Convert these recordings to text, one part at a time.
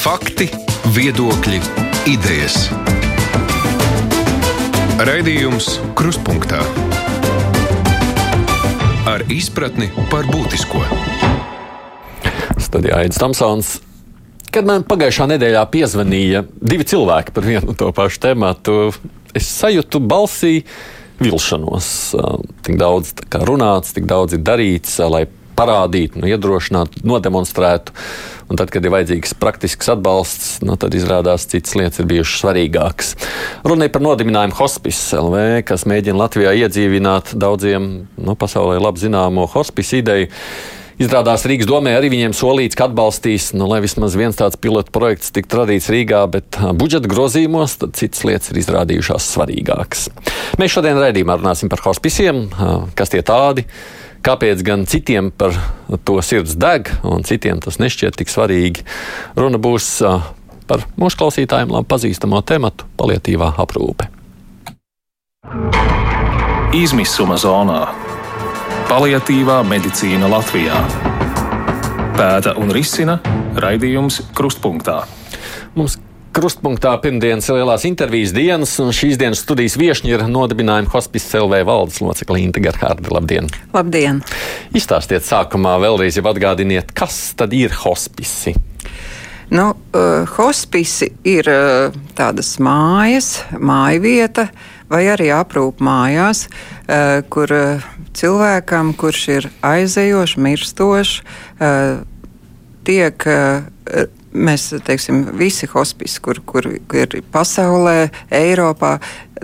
Fakti, viedokļi, idejas. Raidījums Kruspunkta ar izpratni par būtisko. Studijā Aits Tamsons. Kad man pagājušā nedēļā piezvanīja divi cilvēki par vienu un to pašu tēmu, es sajūtu balsī vilšanos. Tik daudz runāts, tik daudz ir darīts, lai parādītu, nu, iedrošinātu, nodemonstrētu. Un tad, kad ir vajadzīgs praktisks atbalsts, nu, tad izrādās citas lietas ir bijušas svarīgākas. Runa ir par nodibinājumu Hospice LV, kas mēģina Latvijā iedzīvināt daudziem nu, pasaulē labi zināmo hospice ideju. Izrādās Rīgas domē arī viņiem solīts, ka atbalstīs, nu, lai vismaz viens tāds pilotu projekts tiktu radīts Rīgā, bet budžeta grozījumos citas lietas ir izrādījušās svarīgākas. Mēs šodien raidījumā runāsim par hospiciem, kas tie tādi ir Kāpēc gan citiem par to sirds deg, un citiem tas nešķiet tik svarīgi? Runa būs par mūsu klausītājiem labi pazīstamo tematu - palietīvā aprūpe. Izmisuma zonā - palietīvā medicīna Latvijā. Pēta un risina raidījums Krustpunktā. Mums Krustpunktā pirmdienas lielās intervijas dienas, un šīs dienas studijas viesiņa ir nodibinājuma hospice CLV valdes locekla Inte Gerhārda. Labdien! Labdien! Izstāstiet sākumā vēlreiz, jau atgādiniet, kas tad ir hospici? Nu, uh, hospici ir uh, tādas mājas, māja vieta vai arī aprūp mājās, uh, kur uh, cilvēkam, kurš ir aizējošs, mirstošs, uh, tiek uh, mēs teiksim, visi hospisi, kur, kur ir pasaulē, Eiropā,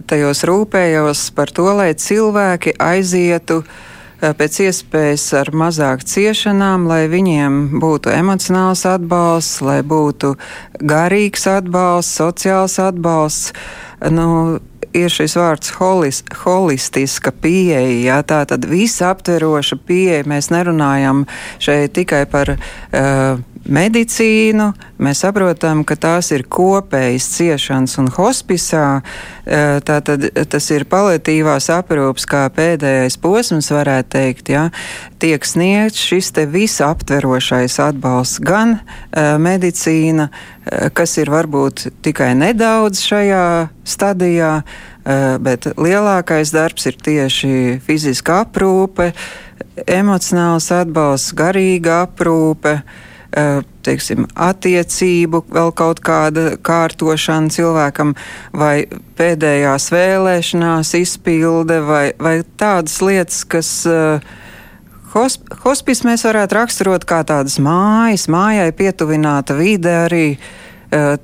tajos rūpējos par to, lai cilvēki aizietu eh, pēc iespējas ar mazāk ciešanām, lai viņiem būtu emocionāls atbalsts, lai būtu garīgs atbalsts, sociāls atbalsts. Nu, ir šis vārds holis, holistiska pieeja, jā, tā tad visaptveroša pieeja. Mēs nerunājam šeit tikai par uh, medicīnu, mēs saprotam, ka tās ir kopējas ciešanas un hospisā. Eh, tātad tas ir paliatīvās aprūpas kā pēdējais posms, varētu teikt, ja, tiek sniegts šis te visaptverošais atbalsts, gan uh, medicīna, kas ir varbūt tikai nedaudz šajā stadijā, bet lielākais darbs ir tieši fiziska aprūpe, emocionāls atbalsts, garīga aprūpe. Uh, teiksim, attiecību, vēl kaut kāda kārtošana cilvēkam, vai pēdējās vēlēšanās izpilde, vai, vai tādas lietas, kas. Hospis mēs varētu raksturot kā tādas mājas, mājai pietuvināta vide arī.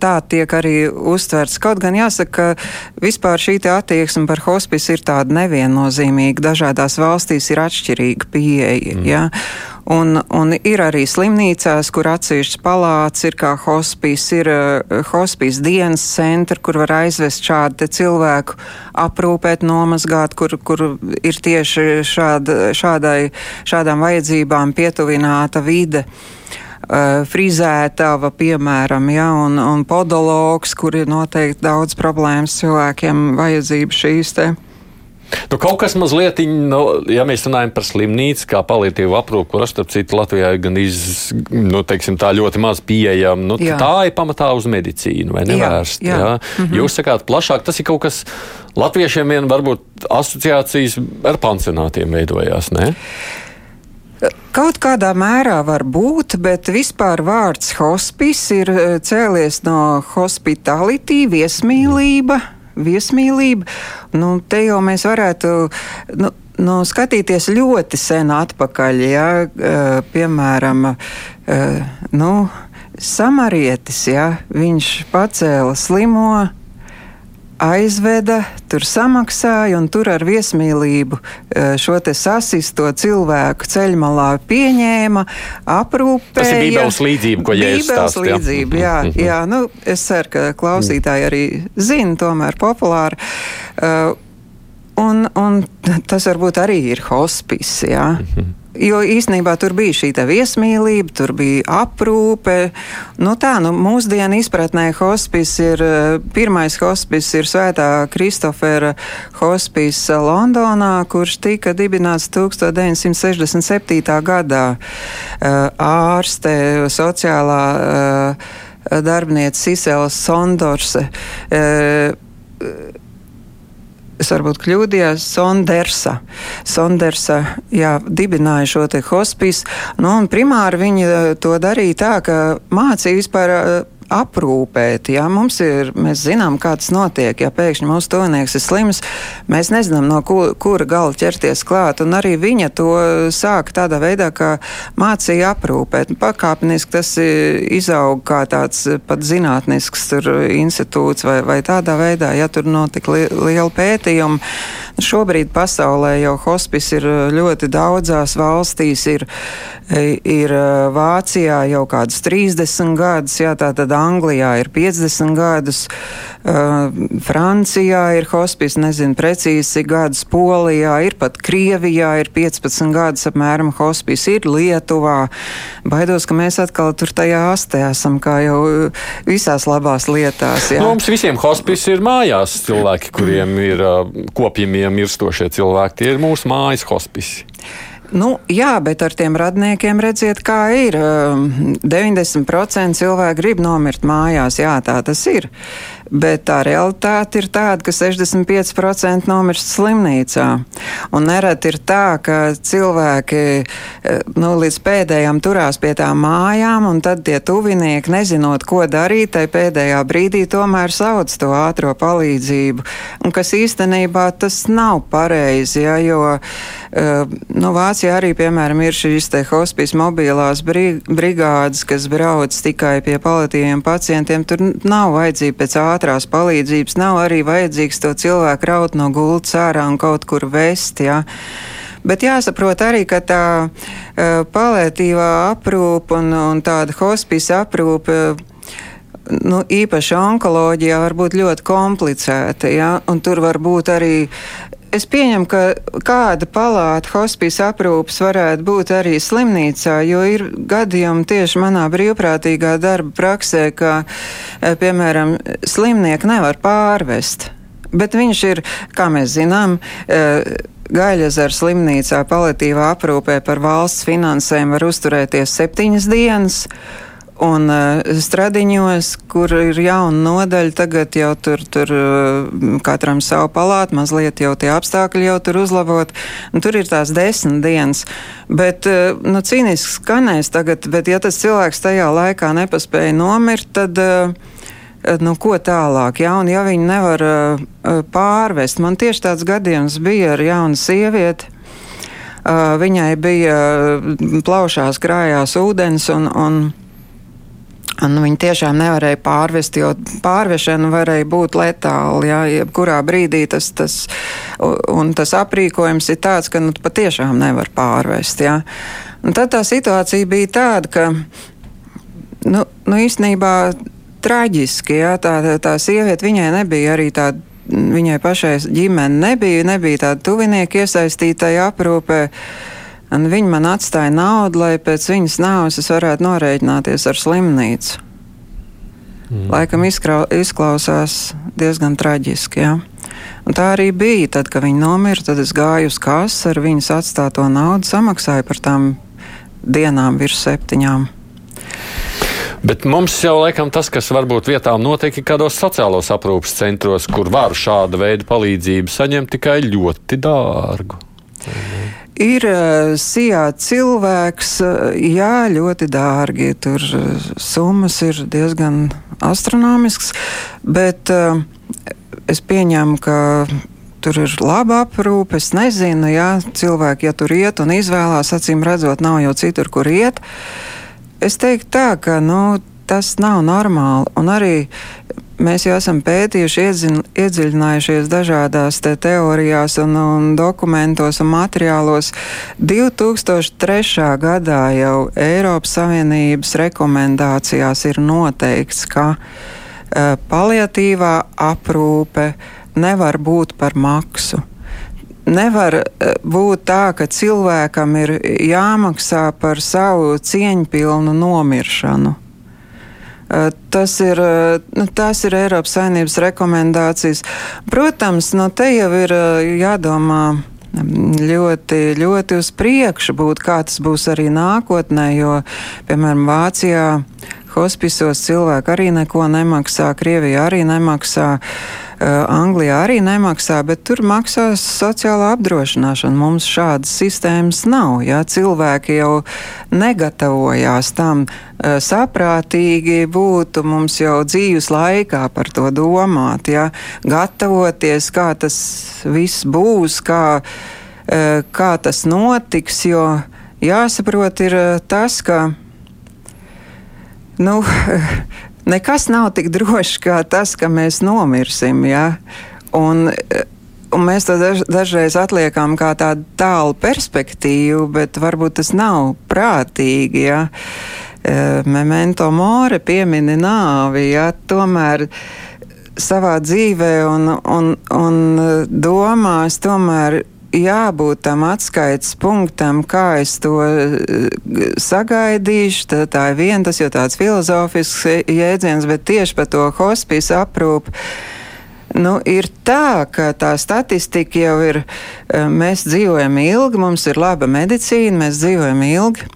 Tā tiek arī uztverts. Kaut gan jāsaka, ka vispār šī attieksme par hospisu ir tāda neviennozīmīga. Dažādās valstīs ir atšķirīga pieeja. Mm. Ja? Un, un ir arī slimnīcās, kur atsevišķas palāts ir kā hospīs, ir uh, hospīs dienas centri, kur var aizvest šādu cilvēku, aprūpēt, nomazgāt, kur, kur ir tieši šāda, šādai, šādām vajadzībām pietuvināta vide. Uh, frizētava, piemēram, ja, un, un podologs, kur ir noteikti daudz problēmas cilvēkiem, vajadzības šīs te. Nu, kaut kas mazliet, nu, ja mēs runājam par slimnīcu, kā palīdzību aprūpu, kuras, starp citu, Latvijā gan iz, nu, teiksim, tā ļoti maz pieejama, nu, jā. tā ir pamatā uz medicīnu vai nevērst. Jā, jā. Jā? Mm -hmm. Jūs sakāt plašāk, tas ir kaut kas latviešiem vien varbūt asociācijas ar pansionātiem veidojās, ne? Kaut kādā mērā var būt, bet vispār vārds hospice ir eh, cēlies no hospitality, viesmīlība. Viesmīlība. Nu, te jau mēs varētu. Nu, nu, skatīties ļoti sen atpakaļ, ja, piemēram, nu, samarietis, ja, viņš pacēla slimo, aizveda, tur samaksāja un tur ar viesmīlību eh, šo te sasisto cilvēku ceļmalā pieņēma, aprūpēja. Tas ir Bībeles līdzība, ko Jēzus stāsta. Bībeles līdzība, jā, mhm. jā, nu, es ceru, ka klausītāji arī zina, tomēr populāri. Uh, un, un tas varbūt arī ir hospice, jā. Mm -hmm. Jo īsnībā tur bija šī viesmīlība, tur bija aprūpe. Nu tā, nu, mūsdienu izpratnē hospice ir, pirmais hospice ir Svētā Kristofera hospice Londonā, kurš tika dibināts 1967. gadā. Ārste, sociālā darbiniece Sisela Sondorse. Es varbūt kļūdījos, Sondersa. Sondersa jā, dibināja šo te hospisu. Nu, primāri viņi to darīja tā, ka mācīja vispār aprūpēt. Ja? Mums ir, mēs zinām, kā tas notiek. Ja pēkšņi mūsu tuvinieks ir slims, mēs nezinām, no ku, kura gala ķerties klāt. Un arī viņa to sāka tādā veidā, kā mācīja aprūpēt. Pakāpeniski tas izaug kā tāds pat zinātnisks institūts vai, vai tādā veidā, ja tur notika li, liela pētījuma. Šobrīd pasaulē jau hospis ir ļoti daudzās valstīs. Ir, ir Vācijā jau kādas 30 gadus, jā, tā tad Anglijā ir 50 gadus, Francijā ir hospis, nezinu precīzi gadus, Polijā ir pat Krievijā ir 15 gadus apmēram hospis, ir Lietuvā. Baidos, ka mēs atkal tur tajā astē esam, kā jau visās labās lietās. Jā. Nu, mums visiem hospis ir mājās cilvēki, kuriem ir uh, kopjamie mirstošie cilvēki. Tie ir mūsu mājas hospisi. Nu, jā, bet ar tiem radniekiem redziet, kā ir. 90% cilvēku grib nomirt mājās. Jā, tā tas ir. Bet tā realitāte ir tāda, ka 65% nomirst slimnīcā. Un nereti ir tā, ka cilvēki eh, nu, līdz pēdējām turās pie tām mājām, un tad tie tuvinieki, nezinot, ko darīt, tai pēdējā brīdī tomēr sauc to ātro palīdzību. Un kas īstenībā tas nav pareizi, ja, jo uh, nu, Vācijā arī, piemēram, ir šīs te hospijas mobilās brigādes, kas brauc tikai pie palatīviem pacientiem. Tur nav vajadzība pēc ātrā ātrās palīdzības nav arī vajadzīgs to cilvēku raut no gultas ārā un kaut kur vest. Ja? Bet jāsaprot arī, ka tā uh, palētīvā aprūpe un, un tāda hospisa aprūpe. Nu, īpaši onkoloģijā var būt ļoti komplicēta, ja? tur var būt arī Es pieņemu, ka kāda palāta hospijas aprūpas varētu būt arī slimnīcā, jo ir gadījumi tieši manā brīvprātīgā darba praksē, ka, e, piemēram, slimnieku nevar pārvest. Bet viņš ir, kā mēs zinām, e, Gaļazara slimnīcā paliatīvā aprūpē par valsts finansēm var uzturēties septiņas dienas. Un uh, stradiņos, kur ir jauna nodaļa, tagad jau tur, tur uh, katram savu palātu, mazliet jau tie apstākļi jau tur uzlabot. Un tur ir tās desmit dienas. Bet, uh, nu, cīniski skanēs tagad, bet ja tas cilvēks tajā laikā nepaspēja nomirt, tad. Uh, Nu, ko tālāk? Ja, un, ja viņi nevar uh, pārvest, man tieši tāds gadījums bija ar jaunu sievieti. Uh, viņai bija plaušās krājās ūdens, un, un Un viņi tiešām nevarēja pārvest, jo pārvešana varēja būt letāla. Jā, jebkurā brīdī tas, tas, un tas aprīkojums ir tāds, ka nu, patiešām nevar pārvest. Jā. Un tad tā situācija bija tāda, ka nu, nu īstenībā traģiski, jā, tā, tā sieviete viņai nebija arī tāda. Viņai pašai ģimene nebija, nebija tāda tuvinieka iesaistītāja aprūpē. Uh, Un viņi man atstāja naudu, lai pēc viņas nāves es varētu norēķināties ar slimnīcu. Mm. Laikam izkrau, izklausās diezgan traģiski. Ja? Un tā arī bija. Tad, kad viņi nomira, tad es gāju uz kasu ar viņas atstāto naudu, samaksāju par tām dienām virs septiņām. Bet mums jau laikam tas, kas varbūt vietām notiek, ir kādos sociālos aprūpas centros, kur var šāda veida palīdzību saņemt tikai ļoti dārgu. Ir uh, sijā cilvēks, uh, jā, ļoti dārgi. Tur uh, summas ir diezgan astronomisks, bet es pieņemu, ka tur ir laba aprūpe. Es nezinu, ja cilvēki, ja tur iet un izvēlās, acīm redzot, nav jau citur, kur iet. Es teiktu tā, ka nu, tas nav normāli. Un arī Mēs jau esam pētījuši, iedzin, iedziļinājušies dažādās te teorijās un, un dokumentos un materiālos. 2003. gadā jau Eiropas Savienības rekomendācijās ir noteikts, ka uh, paliatīvā aprūpe nevar būt par maksu. Nevar uh, būt tā, ka cilvēkam ir jāmaksā par savu cieņpilnu nomiršanu. Eh, tas ir, eh, nu, tās ir Eiropas saimnības rekomendācijas. Protams, no te jau ir eh, jādomā mm, ļoti, ļoti uz priekšu būt, kā tas būs arī nākotnē, jo, piemēram, Vācijā hospisos cilvēki arī neko nemaksā, Krievijā arī nemaksā. Uh, Anglijā arī nemaksā, bet tur maksās sociālā apdrošināšana. Mums šādas sistēmas nav. Ja? Cilvēki jau negatavojās tam uh, saprātīgi būtu mums jau dzīves laikā par to domāt, ja? gatavoties, kā tas viss būs, kā, uh, kā tas notiks, jo jāsaprot ir tas, ka nu, nekas nav tik drošs kā tas, ka mēs nomirsim. Ja? Un, un mēs to daž, dažreiz atliekam kā tādu tālu perspektīvu, bet varbūt tas nav prātīgi. Ja? E, memento more piemini nāvi, ja? tomēr savā dzīvē un, un, un domās tomēr jābūt tam atskaites punktam, kā es to eh, sagaidīšu. Tā, tā ir viena, tas jau tāds filozofisks jēdziens, bet tieši par to hospice aprūpu. Nu, ir tā, ka tā statistika jau ir, eh, mēs dzīvojam ilgi, mums ir laba medicīna, mēs dzīvojam ilgi,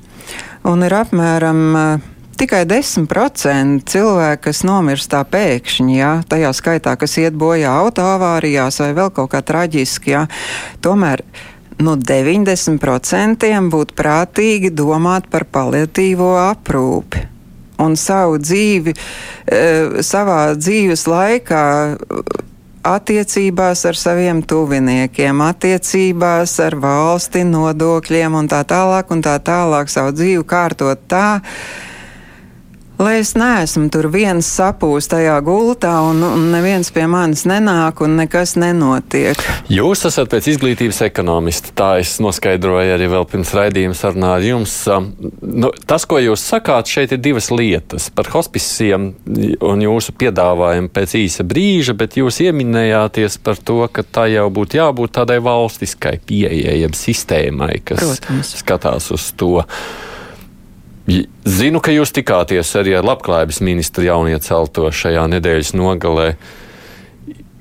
un ir apmēram uh, tikai 10% cilvēku, kas nomirst tā pēkšņi, jā, tajā skaitā, kas iet bojā autoavārijās vai vēl kaut kā traģiski. Jā. Tomēr nu, 90% būtu prātīgi domāt par paliatīvo aprūpi. Un savu dzīvi, e, savā dzīves laikā attiecībās ar saviem tuviniekiem, attiecībās ar valsti, nodokļiem un tā tālāk, un tā tālāk savu dzīvi kārtot tā, Lai es neesmu tur viens sapūst tajā gultā, un, un neviens pie manis nenāk, un nekas nenotiek. Jūs esat pēc izglītības ekonomisti. Tā es noskaidroju arī vēl pirms raidījuma sarunā ar jums. Nu, tas, ko jūs sakāt, šeit ir divas lietas par hospisiem un jūsu piedāvājumu pēc īsa brīža, bet jūs ieminējāties par to, ka tā jau būtu jābūt tādai valstiskai pieejai, jeb sistēmai, kas Protams. skatās uz to. Zinu, ka jūs tikāties arī ar labklājības ministru jauniecelto šajā nedēļas nogalē.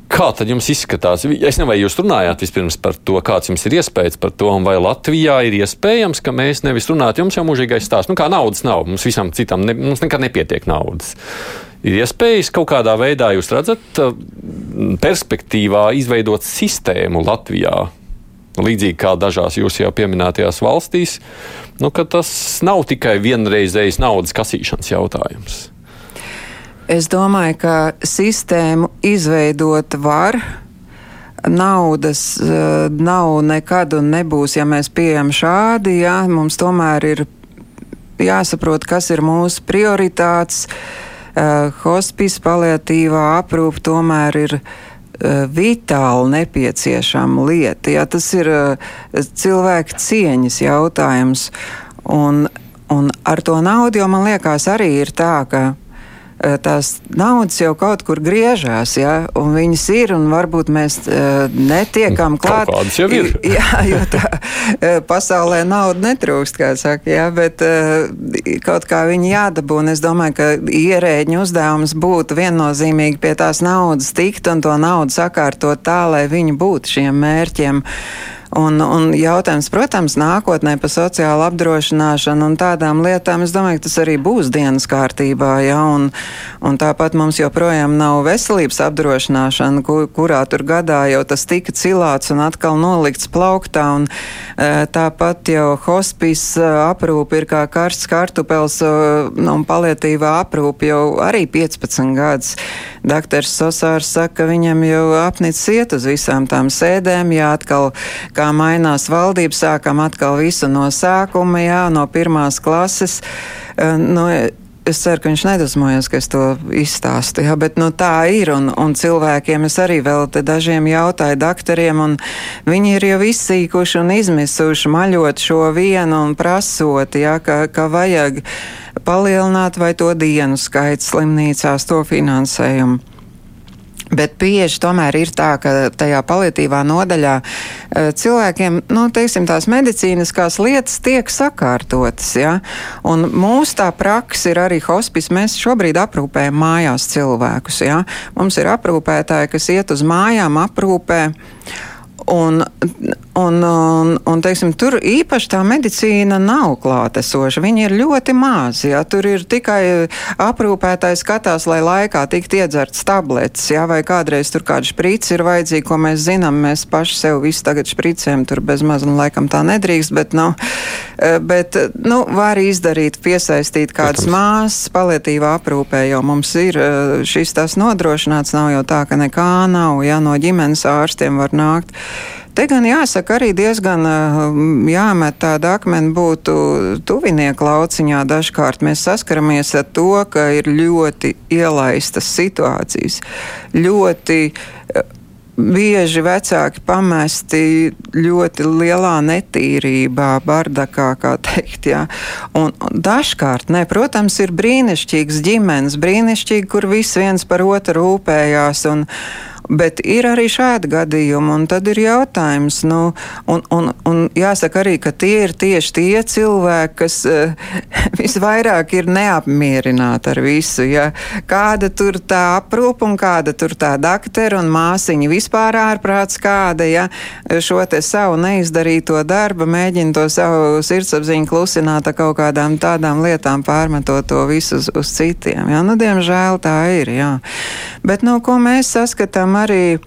Kā tad jums izskatās? Es nezinu, vai jūs runājāt vispirms par to, kāds jums ir iespējas par to, vai Latvijā ir iespējams, ka mēs nevis runājam, jums jau mūžīgais stāsts. Nu, kā naudas nav, mums visam citam, ne, mums nekad nepietiek naudas. Ir iespējas kaut kādā veidā, jūs redzat, perspektīvā izveidot sistēmu Latvijā, līdzīgi kā dažās jūsu jau pieminētajās valstīs, nu, ka tas nav tikai vienreizējs naudas kasīšanas jautājums. Es domāju, ka sistēmu izveidot var. Naudas uh, nav nekad un nebūs, ja mēs pieejam šādi. Jā, mums tomēr ir jāsaprot, kas ir mūsu prioritātes. Uh, hospice paliatīvā aprūpe tomēr ir uh, vitāli nepieciešama lieta. Ja, tas ir eh, cilvēka cieņas jautājums. Un, un ar to naudu jau man liekas arī ir tā, ka Eh, tās naudas jau kaut kur griežās, ja, un viņas ir, un varbūt mēs uh, netiekam klāt. Kādas jau ir? Jā, jo tā uh, pasaulē nauda netrūkst, kā saka, jā, bet uh, kaut kā viņi jādabū, un es domāju, ka ierēģņu uzdevums būtu viennozīmīgi pie tās naudas tikt un to naudu sakārtot tā, lai viņi būtu šiem mērķiem. Un, un jautājums, protams, nākotnē par sociālu apdrošināšanu un tādām lietām, es domāju, ka tas arī būs dienas kārtībā. Ja? Un, un tāpat mums joprojām nav veselības apdrošināšana, kur, kurā tur gadā jau tas tika cilāts un atkal nolikts plauktā. Un, e, tāpat jau hospice aprūpe ir kā karsts kartupels un palietīvā aprūpe jau arī 15 gadus. Doktors Sosārs saka, ka viņam jau apnicis iet uz visām tām sēdēm, jā, atkal kā mainās valdība, sākam atkal visu no sākuma, jā, no pirmās klases. Nu, Es ceru, ka viņš nedusmojas, ka es to izstāstu, jā, bet nu, tā ir. Un, un cilvēkiem es arī vēl dažiem jautāju doktoriem, un viņi ir jau izsīkuši un izmisuši maļot šo vienu un prasot, jā, ka, ka vajag palielināt vai to dienu skaitu slimnīcās, to finansējumu. Bet bieži tomēr ir tā, ka tajā palietīvā nodaļā e, cilvēkiem, nu, teiksim, tās medicīniskās lietas tiek sakārtotas, ja? Un mūsu tā praksa ir arī hospice. Mēs šobrīd aprūpējam mājās cilvēkus, ja? Mums ir aprūpētāji, kas iet uz mājām, aprūpē. Un, un, un, un teiksim, tur īpaši tā medicīna nav klātesoša. Viņi ir ļoti mazi. Ja? Tur ir tikai aprūpētājs skatās, lai laikā tiktu iedzerts tabletes, ja? vai kādreiz tur kāda šprica ir vajadzīga, ko mēs zinām. Mēs paši sev visu tagad špricēm tur bez maz un laikam tā nedrīkst, bet, nu, bet nu, var izdarīt, piesaistīt kādas māsas palietīvā aprūpē, jo mums ir šis tas nodrošināts. Nav jau tā, ka nekā nav, ja no ģimenes ārstiem var nākt. Te gan jāsaka, arī diezgan jāmet tāda akmeni būtu tuvinieku lauciņā. Dažkārt mēs saskaramies ar to, ka ir ļoti ielaistas situācijas, ļoti bieži vecāki pamesti ļoti lielā netīrībā, bardakā, kā teikt. Jā. Un dažkārt, ne, protams, ir brīnišķīgs ģimenes, brīnišķīgi, kur viss viens par otru rūpējās. Un, Bet ir arī šādi gadījumi, un tad ir jautājums, nu, un, un, un jāsaka arī, ka tie ir tieši tie cilvēki, kas uh, visvairāk ir neapmierināti ar visu. Ja? Kāda tur tā aprūpa un kāda tur tā daktera un māsiņa vispār ārprāts kāda, ja šo te savu neizdarīto darbu mēģina to savu sirdsapziņu klusināt ar kaut kādām tādām lietām, pārmetot to visu uz, uz citiem. Ja? Nu, diemžēl tā ir, jā. Bet, nu, ko mēs saskatām arī,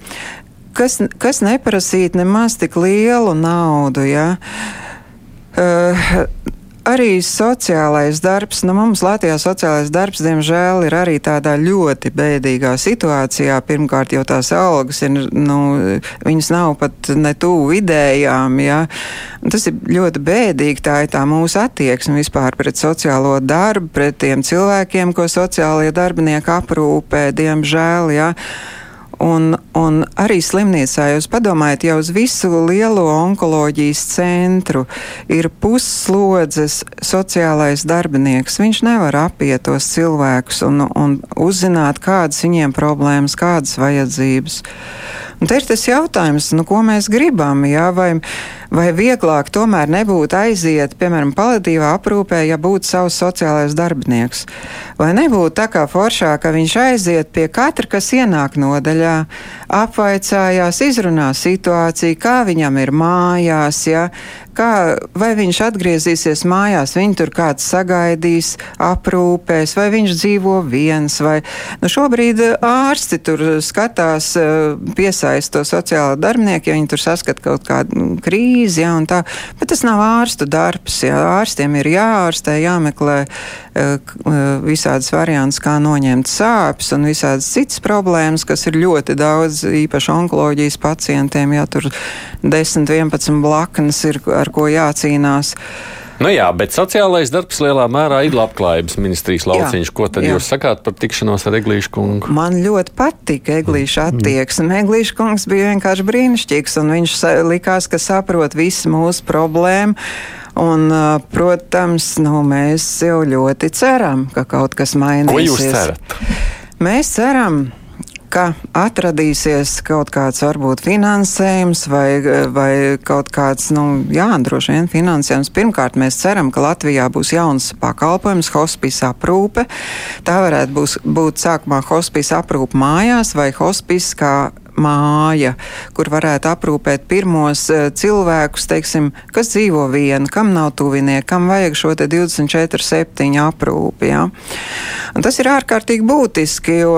kas, kas neprasīt nemaz tik lielu naudu. Ja? Uh, arī sociālais darbs, nu mums Latvijā sociālais darbs, diemžēl, ir arī tādā ļoti bēdīgā situācijā. Pirmkārt, jau tās algas ir, nu, viņas nav pat ne tuvu idējām, ja. Tas ir ļoti bēdīgi, tā ir tā mūsu attieksme vispār pret sociālo darbu, pret tiem cilvēkiem, ko sociālajie darbinieki aprūpē, diemžēl, ja. Un, un arī slimnīcā jūs padomājat, jau uz visu lielo onkoloģijas centru ir pusslodzes sociālais darbinieks. Viņš nevar apiet tos cilvēkus un, un uzzināt, kādas viņiem problēmas, kādas vajadzības. Un te ir tas jautājums, nu, ko mēs gribam, jā, vai, vai vieglāk tomēr nebūtu aiziet, piemēram, paliatīvā aprūpē, ja būtu savs sociālais darbinieks. Vai nebūtu tā kā foršā, ka viņš aiziet pie katra, kas ienāk nodaļā, apvaicājās, izrunā situāciju, kā viņam ir mājās, ja, kā, vai viņš atgriezīsies mājās, viņu tur kāds sagaidīs, aprūpēs, vai viņš dzīvo viens, vai nu, šobrīd ārsti tur skatās, piesaist to sociālo darbinieku, ja viņi tur saskat kaut kādu krīzi, ja, tā, bet tas nav ārstu darbs, ja, ārstiem ir jāārstē, jāmeklē visādas variantus, kā noņemt sāpes un visādas citas problēmas, kas ir ļoti daudz, īpaši onkoloģijas pacientiem, ja tur 10, 11 blaknes ir ar ar ko jācīnās. Nu jā, bet sociālais darbs lielā mērā ir labklājības ministrijas lauciņš. Jā, ko tad jā. jūs sakāt par tikšanos ar Eglīšu kungu? Man ļoti patika Eglīša mm. attieksme. Eglīša kungs bija vienkārši brīnišķīgs, un viņš likās, ka saprot visu mūsu problēmu. Un, protams, nu, mēs jau ļoti ceram, ka kaut kas mainīsies. Ko jūs cerat? Mēs ceram, ka atradīsies kaut kāds varbūt finansējums vai, vai kaut kāds, nu, jā, droši vien finansējums. Pirmkārt, mēs ceram, ka Latvijā būs jauns pakalpojums, hospice aprūpe. Tā varētu būs, būt sākumā hospice aprūpe mājās vai hospice kā māja, kur varētu aprūpēt pirmos uh, cilvēkus, teiksim, kas dzīvo vieni, kam nav tuvinieki, kam vajag šo 24-7 aprūpi. Ja? Un tas ir ārkārtīgi būtiski, jo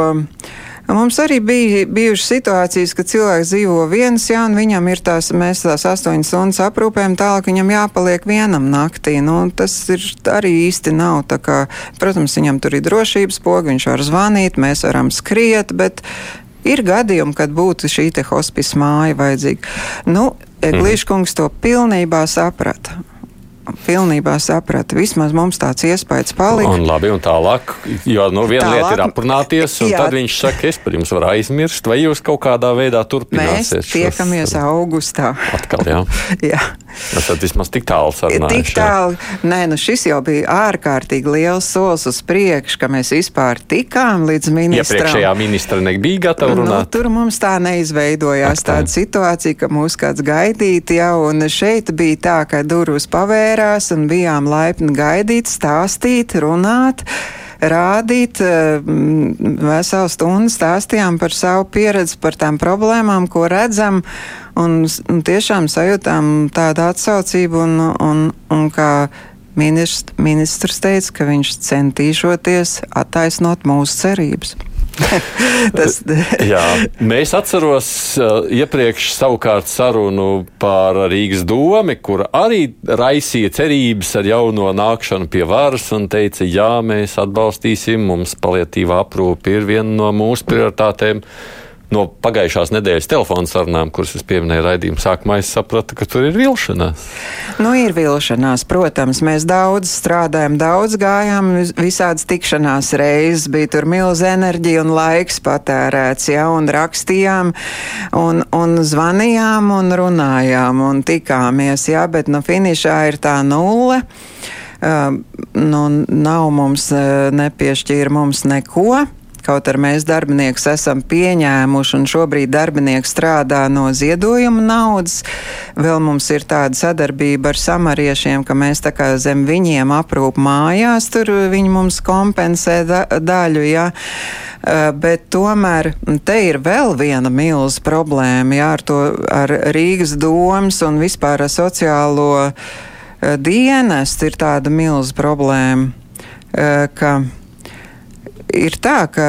Mums arī bija bijušas situācijas, kad cilvēks dzīvo viens, jā, un viņam ir tās, mēs tās astoņas stundas aprūpējam, tālāk viņam jāpaliek vienam naktī. Nu, tas ir arī īsti nav tā kā, protams, viņam tur ir drošības poga, viņš var zvanīt, mēs varam skriet, bet ir gadījumi, kad būtu šī te hospis māja vajadzīga. Nu, Eglīškungs to pilnībā saprata pilnībā saprata. Vismaz mums tāds iespējas palika. Un labi, un tālāk, jo nu, viena tālāk, lieta ir aprunāties, un jā. tad viņš saka, es par jums varu aizmirst, vai jūs kaut kādā veidā turpināsiet. Mēs tiekamies šos, augustā. Atkal, jā. jā. Nu, tad vismaz tik tālu sarunājuši. Tik tālu, nē, nu šis jau bija ārkārtīgi liels solis uz priekšu, ka mēs vispār tikām līdz ministram. Iepriekšējā ministra nebija gatava nu, runāt. Nu, tur mums tā neizveidojās Ak, tāda situācija, ka mūs kāds gaidīt jau, un šeit bija tā, ka durvis pavērās un bijām laipni gaidīt, stāstīt, runāt. rādīt. Veselu stundu stāstījām par savu pieredzi, par tām problēmām, ko redzam. Un, un tiešām sajūtām tādu atsaucību, un, un, un kā ministrs, ministrs teica, ka viņš centīšoties attaisnot mūsu cerības. Tas... Jā, mēs atceros uh, iepriekš savukārt sarunu par Rīgas domi, kur arī raisīja cerības ar jauno nākšanu pie varas un teica, jā, mēs atbalstīsim, mums palietīvā aprūpe ir viena no mūsu prioritātēm. Uh, no pagājušās nedēļas telefona sarunām, kuras es pieminēju raidījuma sākumā, es sapratu, ka tur ir vilšanās. Nu, ir vilšanās, protams. Mēs daudz strādājam, daudz gājām, visādas tikšanās reizes, bija tur milz enerģija un laiks patērēts, ja, un rakstījām, un, un zvanījām un runājām un tikāmies, jā, bet no finišā ir tā nulle. Uh, nu, nav mums, uh, nepiešķīra mums neko. Kaut arī mēs darbinieks esam pieņēmuši un šobrīd darbinieks strādā no ziedojuma naudas, vēl mums ir tāda sadarbība ar samariešiem, ka mēs tā kā zem viņiem aprūp mājās, tur viņi mums kompensē da daļu, jā. Uh, bet tomēr te ir vēl viena milza problēma, jā, ar to, ar Rīgas domas un vispār ar sociālo uh, dienestu ir tāda milza problēma, uh, ka ir tā, ka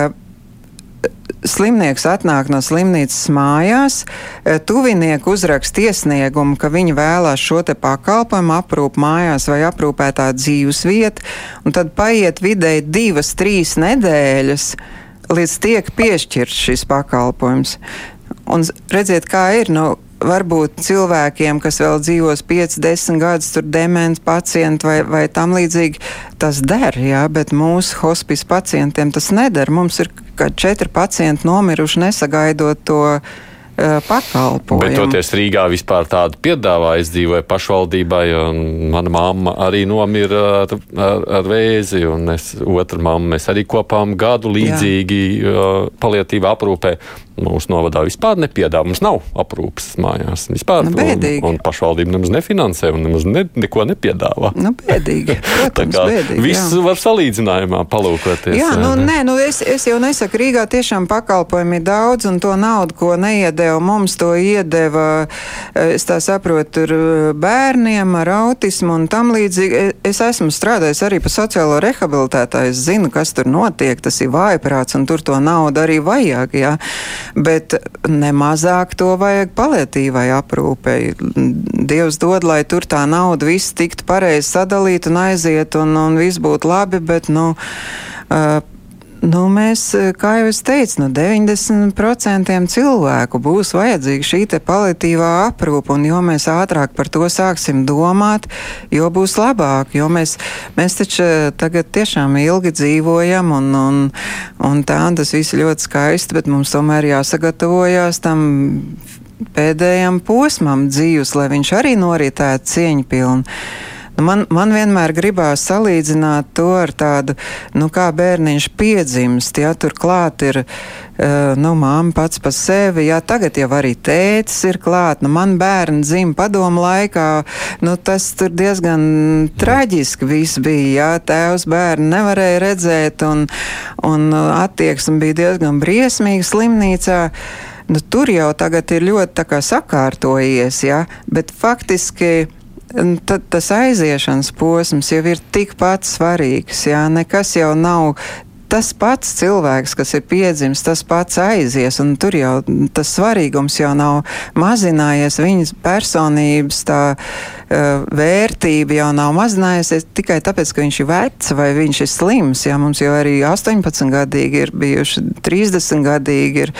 slimnieks atnāk no slimnīcas mājās, eh, tuvinieku uzraksta iesniegumu, ka viņi vēlās šo te pakalpojumu aprūp mājās vai aprūpētā dzīves vieta, un tad paiet vidēji divas, trīs nedēļas, līdz tiek piešķirts šis pakalpojums. Un redziet, kā ir, nu, varbūt cilvēkiem, kas vēl dzīvos 5, 10 gadus, tur demens pacienti vai, vai tam līdzīgi, tas der, jā, bet mūsu hospis pacientiem tas neder. Mums ir četri pacienti nomiruši nesagaidot to uh, pakalpojumu. Bet toties Rīgā vispār tādu piedāvā, es dzīvoju pašvaldībai, un mana mamma arī nomira ar, ar, ar vēzi, un es, otra mamma, mēs arī kopām gadu līdzīgi uh, palietīvā aprūpē mūsu novadā vispār nepiedāvā. Mums nav aprūpes mājās. Vispār, nu, un, un pašvaldība nemaz nefinansē un nemaz ne, neko nepiedāvā. Nu, bēdīgi. Protams, kā, bēdīgi viss jā. var salīdzinājumā palūkoties. Jā, nu, nē, nu, es, es jau nesaku, Rīgā tiešām pakalpojumi ir daudz, un to naudu, ko neiedēva, mums to iedeva, es tā saprotu, tur bērniem ar autismu un tam līdzīgi. Es esmu strādājis arī pa sociālo rehabilitētāju, es zinu, kas tur notiek, tas ir vājprāts, un tur to naudu arī vajag, jā bet nemazāk to vajag palietīvai aprūpei. Dievs dod, lai tur tā nauda viss tiktu pareizi sadalīta un aiziet, un, un viss būtu labi, bet, nu, Nu, mēs, kā jau es teicu, no 90% cilvēku būs vajadzīga šī paliatīvā aprūpe, un jo mēs ātrāk par to sāksim domāt, jo būs labāk. Jo mēs, mēs taču tagad tiešām ilgi dzīvojam, un, un, un tā tas viss ļoti skaisti, bet mums tomēr jāsagatavojas tam pēdējam posmam dzīves, lai viņš arī noritētu cieņpilni. Nu, man, man vienmēr gribās salīdzināt to ar tādu, nu, kā bērniņš piedzimst, ja tur klāt ir. Uh, nu, māma pats par sevi, jā, tagad jau arī tētis ir klāt. Nu, man bērni dzimta padomu laikā, nu, tas tur diezgan traģiski viss bija, jā, tēvs bērni nevarēja redzēt, un, un attieksme bija diezgan briesmīga slimnīcā. Nu, tur jau tagad ir ļoti sakārtojies, jā, bet faktiski tad tas aiziešanas posms jau ir tikpat svarīgs. Jā, nekas jau nav tas pats cilvēks, kas ir piedzimis, tas pats aizies, un tur jau tas svarīgums jau nav mazinājies. Viņas personības tā vērtība jau nav mazinājusies tikai tāpēc, ka viņš ir vecs vai viņš ir slims. Jā, mums jau arī 18 gadīgi ir bijuši, 30 gadīgi ir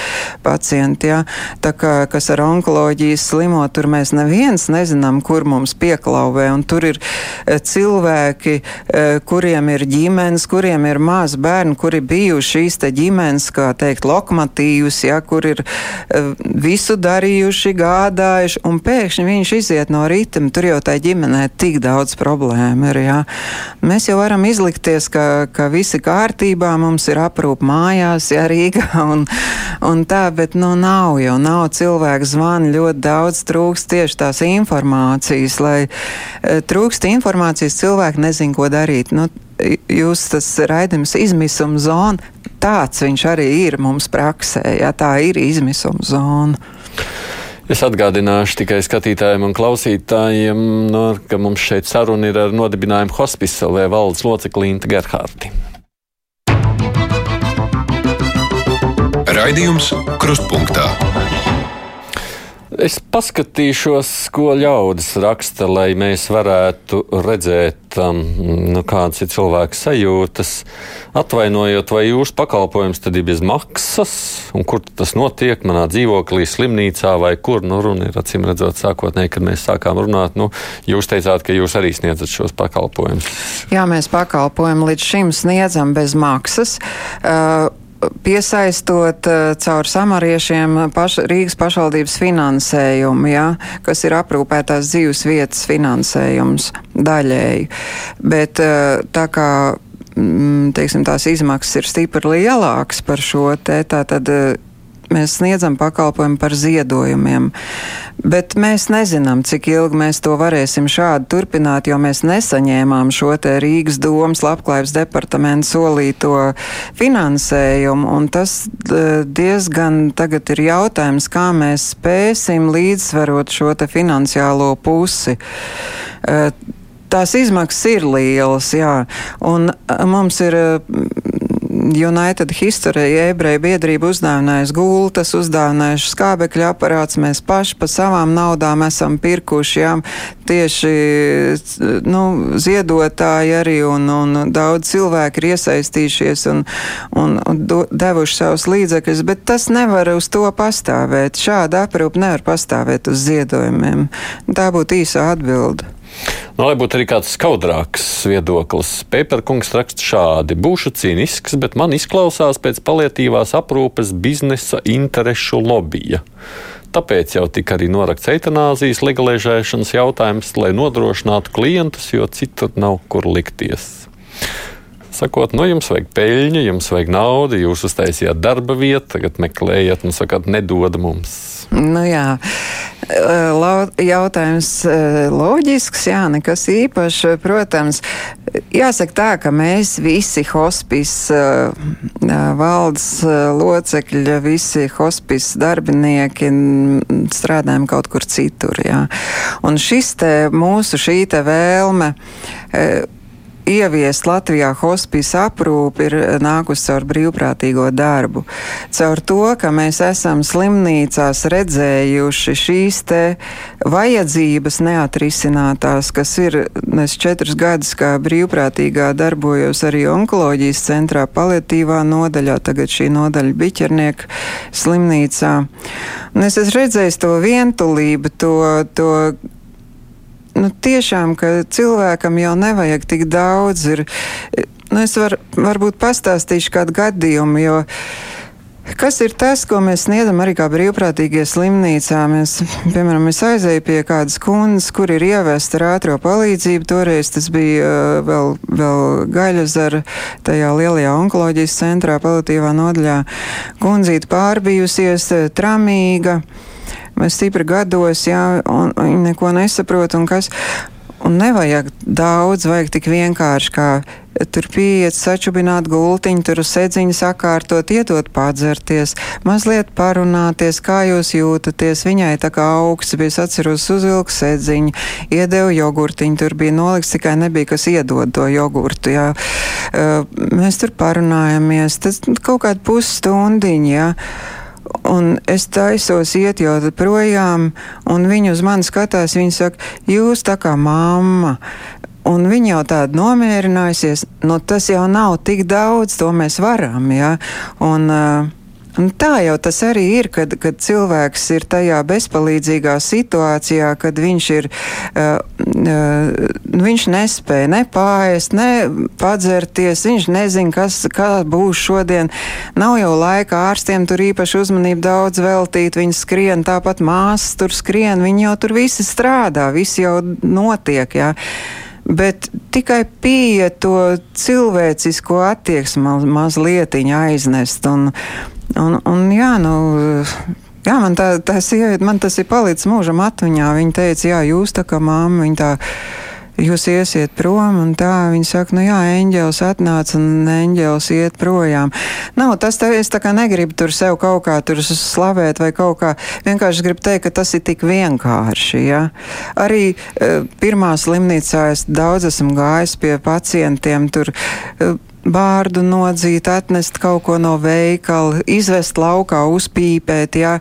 pacienti, jā, tā kā, kas ar onkoloģijas slimo, tur mēs neviens nezinām, kur mums pieklauvē, un tur ir uh, cilvēki, uh, kuriem ir ģimenes, kuriem ir maz bērni, kur ir bijuši šīs ģimenes, kā teikt, lokomotīvas, ja, kur ir visu darījuši, gādājuši, un pēkšņi viņš iziet no ritma. Tur jau tai ģimenei tik daudz problēmu ir. Jā. Mēs jau varam izlikties, ka, ka visi kārtībā, mums ir aprūp mājās, jā, Rīgā un, un tā, bet nu nav jau, nav cilvēku zvani, ļoti daudz trūkst tieši tās informācijas, lai e, trūkst informācijas, cilvēki nezin, ko darīt. Nu, jūs tas raidījums izmisuma zona, tāds viņš arī ir mums praksē, ja tā ir izmisuma zona. Es atgādināšu tikai skatītājiem un klausītājiem, no, ka mums šeit saruna ir ar nodibinājumu hospicelē valdes locekli Inta Gerhārti. Raidījums Krustpunktā. Es paskatīšos, ko ļaudis raksta, lai mēs varētu redzēt, um, nu, kādas ir cilvēku sajūtas. Atvainojot, vai jūsu pakalpojums tad ir bez maksas, un kur tas notiek, manā dzīvoklī, slimnīcā vai kur. Nu, runa ir acīm redzot, sākotnēji, kad mēs sākām runāt, nu, jūs teicāt, ka jūs arī sniedzat šos pakalpojumus. Jā, mēs pakalpojumu līdz šim sniedzam bez maksas. Uh, piesaistot uh, caur samariešiem paš, Rīgas pašvaldības finansējumu, ja, kas ir aprūpētās dzīves vietas finansējums daļēji. Bet uh, tā kā mm, teiksim, tās izmaksas ir stipri lielākas par šo te, tā tad uh, mēs sniedzam pakalpojumu par ziedojumiem. Bet mēs nezinām, cik ilgi mēs to varēsim šādi turpināt, jo mēs nesaņēmām šo te Rīgas domas labklājības departamentu solīto finansējumu. Un tas diezgan tagad ir jautājums, kā mēs spēsim līdzsvarot šo te finansiālo pusi tās izmaksas ir lielas, jā. Un mums ir United History ebreju biedrība uzdāvinājusi gultas, uzdāvinājuši skābekļa aparāts. Mēs paši pa savām naudām esam pirkuši, jā, tieši nu, ziedotāji arī un, un daudz cilvēku ir iesaistījušies un, un, un do, devuši savus līdzekļus, bet tas nevar uz to pastāvēt. Šāda aprūpa nevar pastāvēt uz ziedojumiem. Tā būtu īsa atbilde. Nu, lai būtu arī kāds skaudrāks viedoklis, Pēterkungs raksta šādi: Būšu cīnisks, bet man izklausās pēc palietīvās aprūpes biznesa interešu lobija. Tāpēc jau tika arī norakts eitanāzijas legalizēšanas jautājums, lai nodrošinātu klientus, jo citur nav kur likties. Sakot, nu, jums vajag peļņu, jums vajag naudu, jūs uztaisījāt darba vietu, tagad meklējat, un sakāt, nedod mums. Nu, jā. Jautājums loģisks, jā, nekas īpašs. Protams, jāsaka tā, ka mēs visi hospis valdes locekļi, visi hospis darbinieki strādājam kaut kur citur, jā. Un šis te mūsu šī te vēlme ieviest Latvijā hospisa aprūpi ir nākus caur brīvprātīgo darbu. Caur to, ka mēs esam slimnīcās redzējuši šīs te vajadzības neatrisinātās, kas ir, es četrus gadus kā brīvprātīgā darbojos arī onkoloģijas centrā paliatīvā nodaļā, tagad šī nodaļa biķernieku slimnīcā. Un es esmu redzējis to vientulību, to, to nu, tiešām, ka cilvēkam jau nevajag tik daudz. Ir, nu, es var, varbūt pastāstīšu kādu gadījumu, jo Kas ir tas, ko mēs sniedzam arī kā brīvprātīgie slimnīcā? Mēs, piemēram, es aizēju pie kādas kundzes, kur ir ievesta ar ātro palīdzību. Toreiz tas bija uh, vēl, vēl gaļazara tajā lielajā onkoloģijas centrā, palatīvā nodaļā. Kundzīte pārbijusies, tramīga stipri gados, jā, un viņi neko nesaprot, un kas. Un nevajag daudz, vajag tik vienkārši, kā tur pieiet, sačubināt gultiņu, tur sēdziņu sakārtot, iedot padzerties, mazliet parunāties, kā jūs jūtaties. Viņai tā kā augsts bija, atceros uzvilku sēdziņu, iedevu jogurtiņu, tur bija nolikts, tikai nebija kas iedod to jogurtu, jā. Mēs tur parunājamies, tas kaut kādu pusstundiņu, jā. Un es taisos iet jau projām, un viņi uz mani skatās. Viņi saka, jūs tā kā mamma. Un viņa jau tāda nomierinājusies, nu tas jau nav tik daudz, to mēs varam. Ja? Un, uh, tā jau tas arī ir, kad, kad cilvēks ir tajā bezpalīdzīgā situācijā, kad viņš ir, uh, uh, viņš nespēja ne pāriest, ne padzerties, viņš nezina, kas, kā būs šodien. Nav jau laika ārstiem tur īpaši uzmanību daudz veltīt, viņi skrien, tāpat māsas tur skrien, viņi jau tur visi strādā, viss jau notiek, jā. Bet tikai pieeja to cilvēcisko attieksmi maz, mazliet aiznest. Un, Un, un jā, nu, jā, man, tā, tā sieviete, man tas ir palicis mūžam atmiņā. Viņa teica, jā, jūs tā kā māma, viņa tā jūs iesiet prom, un tā viņi saka, nu jā, eņģēlis atnāca un eņģēlis iet projām. Nav tas, tā, es tā kā negribu tur sev kaut kā tur slavēt vai kaut kā, vienkārši gribu teikt, ka tas ir tik vienkārši, jā. Arī uh, pirmā slimnīcā es daudz esmu gājis pie pacientiem tur. Uh, bārdu nodzīt, atnest kaut ko no veikala, izvest laukā, uzpīpēt. Jā.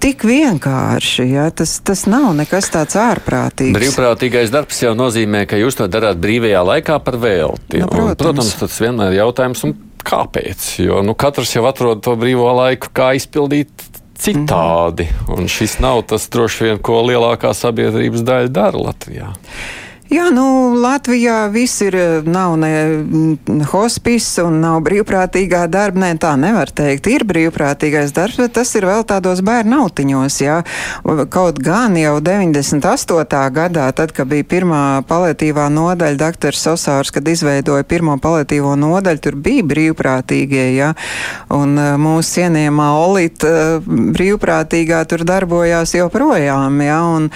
Tik vienkārši, ja? tas, tas nav nekas tāds ārprātīgs. Brīvprātīgais darbs jau nozīmē, ka jūs to darāt brīvajā laikā par velti. Nu, protams. Un, protams, tas vienmēr ir jautājums, kāpēc? Jo nu, katrs jau atrod to brīvo laiku, kā izpildīt citādi. Mm -hmm. Un šis nav tas droši vien, ko lielākā sabiedrības daļa dara Latvijā. Jā, nu, Latvijā viss ir, eh, nav ne mm, hospice un nav brīvprātīgā darba. Nē, tā nevar teikt. Ir brīvprātīgais darbs, bet tas ir vēl tādos bērnu autiņos, jā. Kaut gan jau 98. gadā, tad, kad bija pirmā paliatīvā nodaļa, dr. Sosārs, kad izveidoja pirmo paliatīvo nodaļu, tur bija brīvprātīgie, jā. Un eh, mūsu cienījamā Olita eh, brīvprātīgā tur darbojās joprojām, jā. Un,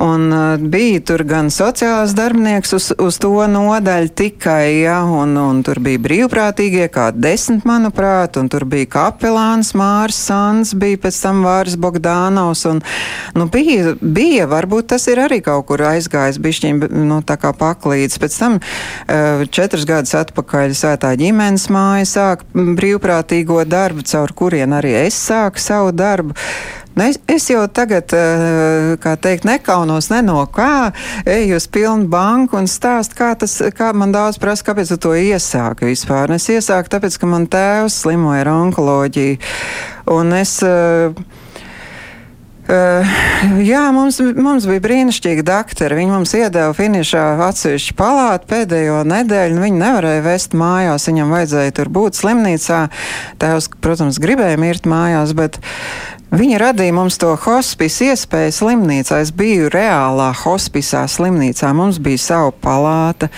Un uh, bija tur gan sociālās darbinieks uz, uz to nodaļu tikai, ja, un, un tur bija brīvprātīgie, kā desmit, manuprāt, un tur bija kapelāns Mārs Sans, bija pēc tam Vāris Bogdānaus, un, nu, bija, bija, varbūt tas ir arī kaut kur aizgājis, bišķiņ, nu, tā kā paklīdz. Pēc tam uh, četras gadus atpakaļ svētā ģimenes māja sāk brīvprātīgo darbu, caur kurien arī es sāku savu darbu. Nu, es, jau tagad, eh, kā teikt, nekaunos ne no kā, eju uz pilnu banku un stāstu, kā tas, kā man daudz prasa, kāpēc tu to iesāki vispār. Un es iesāku tāpēc, ka man tēvs slimoja ar onkoloģiju. Un es, uh, jā, mums, mums bija brīnišķīgi doktori. Viņi mums iedeva finišā atsevišķu palātu pēdējo nedēļu. Viņi nevarēja vest mājās, viņam vajadzēja tur būt slimnīcā. Tēvs, protams, gribēja mirt mājās, bet Viņa radīja mums to hospice iespēju slimnīcā. Es biju reālā hospicā slimnīcā, mums bija sava palāta.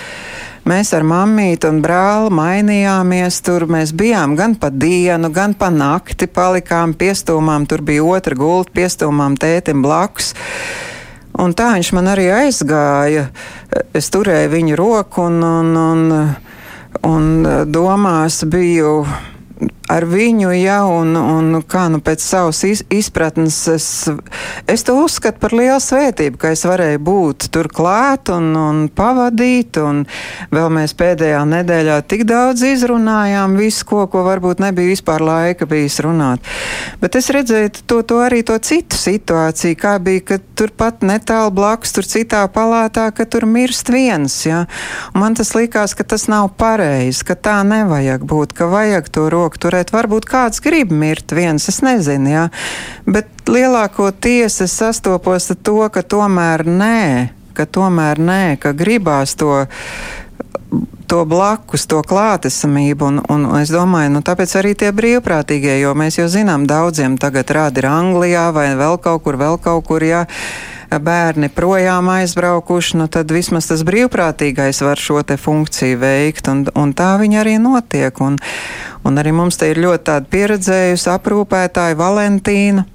Mēs ar mammīti un brāli mainījāmies tur. Mēs bijām gan pa dienu, gan pa nakti, palikām piestūmām. Tur bija otra gulta, piestūmām tētim blakus. Un tā viņš man arī aizgāja. Es turēju viņu roku un, un, un, un domās biju ar viņu, ja, un, un kā nu pēc savas izpratnes es, es to uzskatu par lielu svētību, ka es varēju būt tur klāt un, un pavadīt, un vēl mēs pēdējā nedēļā tik daudz izrunājām visu, ko, ko varbūt nebija vispār laika bijis runāt. Bet es redzēju to, to arī to citu situāciju, kā bija, ka turpat netālu blakus, tur citā palātā, ka tur mirst viens, ja. Un man tas likās, ka tas nav pareizi, ka tā nevajag būt, ka vajag to roku turēt uzturēt. Varbūt kāds grib mirt viens, es nezinu, jā. Bet lielākoties es sastopos ar to, ka tomēr nē, ka tomēr nē, ka gribās to to blakus, to klātesamību. Un, un es domāju, nu, tāpēc arī tie brīvprātīgie, jo mēs jau zinām, daudziem tagad rādi ir Anglijā vai vēl kaut kur, vēl kaut kur. Jā bērni projām aizbraukuši, nu tad vismaz tas brīvprātīgais var šo te funkciju veikt, un, un tā viņa arī notiek. Un, un arī mums te ir ļoti tāda pieredzējusi aprūpētāja Valentīna.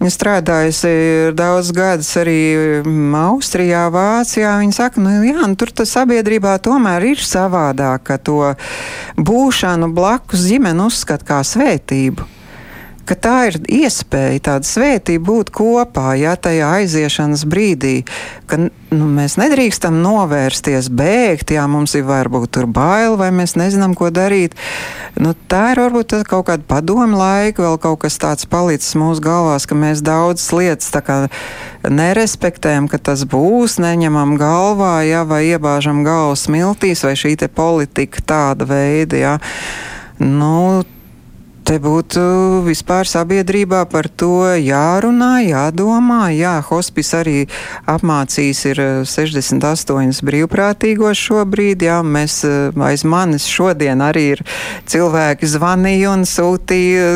Viņa strādājusi daudz gadus arī mm, Austrijā, Vācijā. Viņa saka, nu jā, nu, tur tas sabiedrībā tomēr ir savādāk, ka to būšanu blakus ģimeni uzskata kā svētību ka tā ir iespēja, tāda svētība būt kopā, ja tajā aiziešanas brīdī, ka nu, mēs nedrīkstam novērsties, bēgt, ja mums ir varbūt tur bail vai mēs nezinām, ko darīt. Nu, tā ir varbūt kaut kāda padomu laika, vēl kaut kas tāds palicis mūsu galvās, ka mēs daudzas lietas tā kā nerespektējam, ka tas būs, neņemam galvā, ja, vai iebāžam galvu smiltīs, vai šī politika tāda veida. Ja. Nu, te būtu vispār sabiedrībā par to jārunā, jādomā. Jā, hospis arī apmācījis ir 68 brīvprātīgos šobrīd. Jā, mēs aiz manis šodien arī ir cilvēki zvanīja un sūtīja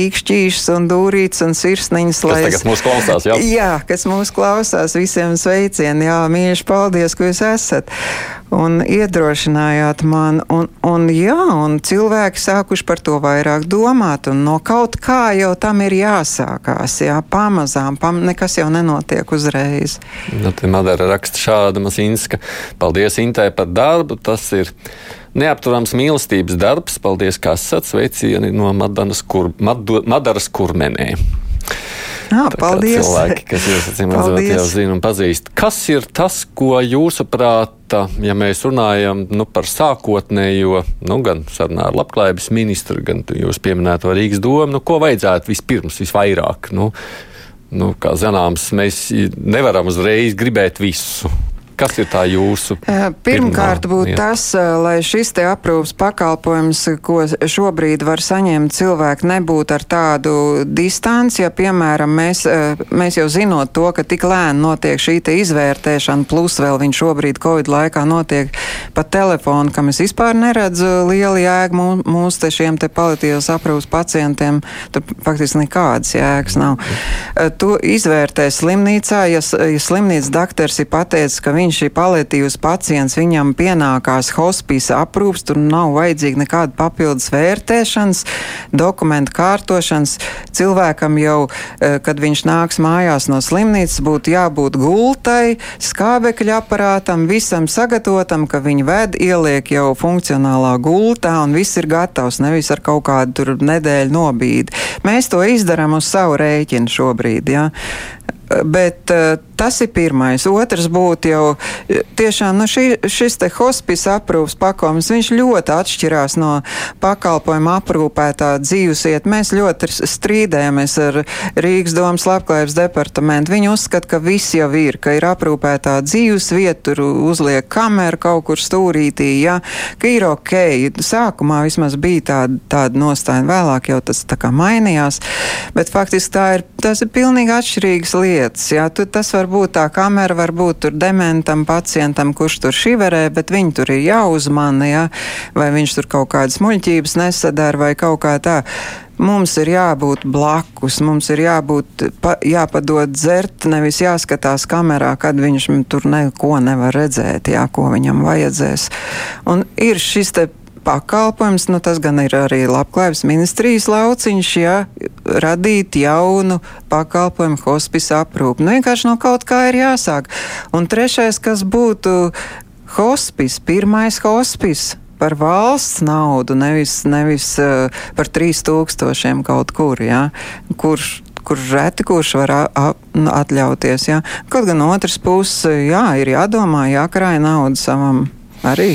īkšķīšus un dūrītes un sirsniņas. Kas tagad mūs klausās, jā? Jā, kas mūs klausās, visiem sveicien, jā, mīļš, paldies, ka jūs esat un iedrošinājāt man. Un, un, jā, un cilvēki sākuši par to vairāk domāt, un no kaut kā jau tam ir jāsākās. Jā, pamazām, pam, nekas jau nenotiek uzreiz. Nu, Madara raksta šāda mazinska. Paldies Intē par darbu. Tas ir neapturams mīlestības darbs. Paldies, kā esat sveicieni no Madaras, kur, Madu, Madaras kurmenē. Jā, paldies. Cilvēki, kas jūs acīm redzot, jau zina un pazīst. Kas ir tas, ko jūsuprāt, ja mēs runājam nu, par sākotnējo, nu, gan sarunā ar labklājības ministru, gan jūs pieminēto Rīgas domu, nu, ko vajadzētu vispirms, visvairāk? Nu, nu, kā zināms, mēs nevaram uzreiz gribēt visu. Kas ir tā jūsu? Pirmkārt, būtu tas, lai šis te aprūpas pakalpojums, ko šobrīd var saņemt cilvēki, nebūtu ar tādu distanci. Ja, piemēram, mēs, mēs jau zinot to, ka tik lēni notiek šī te izvērtēšana, plus vēl viņš šobrīd Covid laikā notiek pa telefonu, kam es vispār neredzu lielu jēgu mūsu te šiem te paliatīvas aprūpas pacientiem. Tur faktiski nekādas jēgas nav. To izvērtē slimnīcā, ja, ja slimnīcas daktars ir pateicis, ka viņš viņš ir paliatīvs pacients, viņam pienākās hospīsa aprūps, tur nav vajadzīga nekāda papildus vērtēšanas, dokumentu kārtošanas. Cilvēkam jau, e, kad viņš nāks mājās no slimnīcas, būtu jābūt gultai, skābekļa aparātam, visam sagatavotam, ka viņi ved, ieliek jau funkcionālā gultā un viss ir gatavs, nevis ar kaut kādu tur nedēļu nobīdi. Mēs to izdarām uz savu rēķinu šobrīd. Ja? Bet uh, tas ir pirmais. Otrs būtu jau tiešām nu, šī, šis te hospis aprūpas pakalpojums. Viņš ļoti atšķirās no pakalpojuma aprūpētā dzīvesiet. Mēs ļoti strīdējamies ar Rīgas domas labklājības departamentu. Viņi uzskata, ka viss jau ir, ka ir aprūpētā dzīvesvieta, tur uzliek kameru kaut kur stūrītī, ja, ka ir ok. Sākumā vismaz bija tāda, tāda nostāja, vēlāk jau tas tā kā mainījās, bet faktiski tā ir, tas ir pilnīgi atšķirīgas lietas. Jā, tu, tas var būt tā kamera, var būt tur dementam pacientam, kurš tur šiverē, bet viņi tur ir jāuzmana, jā, vai viņš tur kaut kādas muļķības nesadara vai kaut kā tā. Mums ir jābūt blakus, mums ir jābūt, pa, jāpadod dzert, nevis jāskatās kamerā, kad viņš tur neko nevar redzēt, jā, ko viņam vajadzēs. Un ir šis te pakalpojums, nu tas gan ir arī labklājības ministrijas lauciņš, ja radīt jaunu pakalpojumu hospisa aprūpu. Nu vienkārši no kaut kā ir jāsāk. Un trešais, kas būtu hospis, pirmais hospis par valsts naudu, nevis, nevis uh, par 3000 kaut kur, ja, kurš kurš reti kurš var atļauties. Ja. Kaut gan otrs puses, jā, ir jādomā, jākrāj naudu savam arī.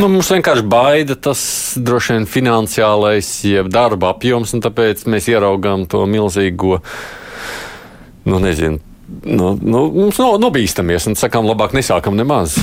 Nu, mums vienkārši baida tas droši vien finansiālais, jeb darba apjoms, un tāpēc mēs ieraugām to milzīgo, nu, nezinu, nu, nu, mums no, nobīstamies un sakām, labāk nesākam nemaz.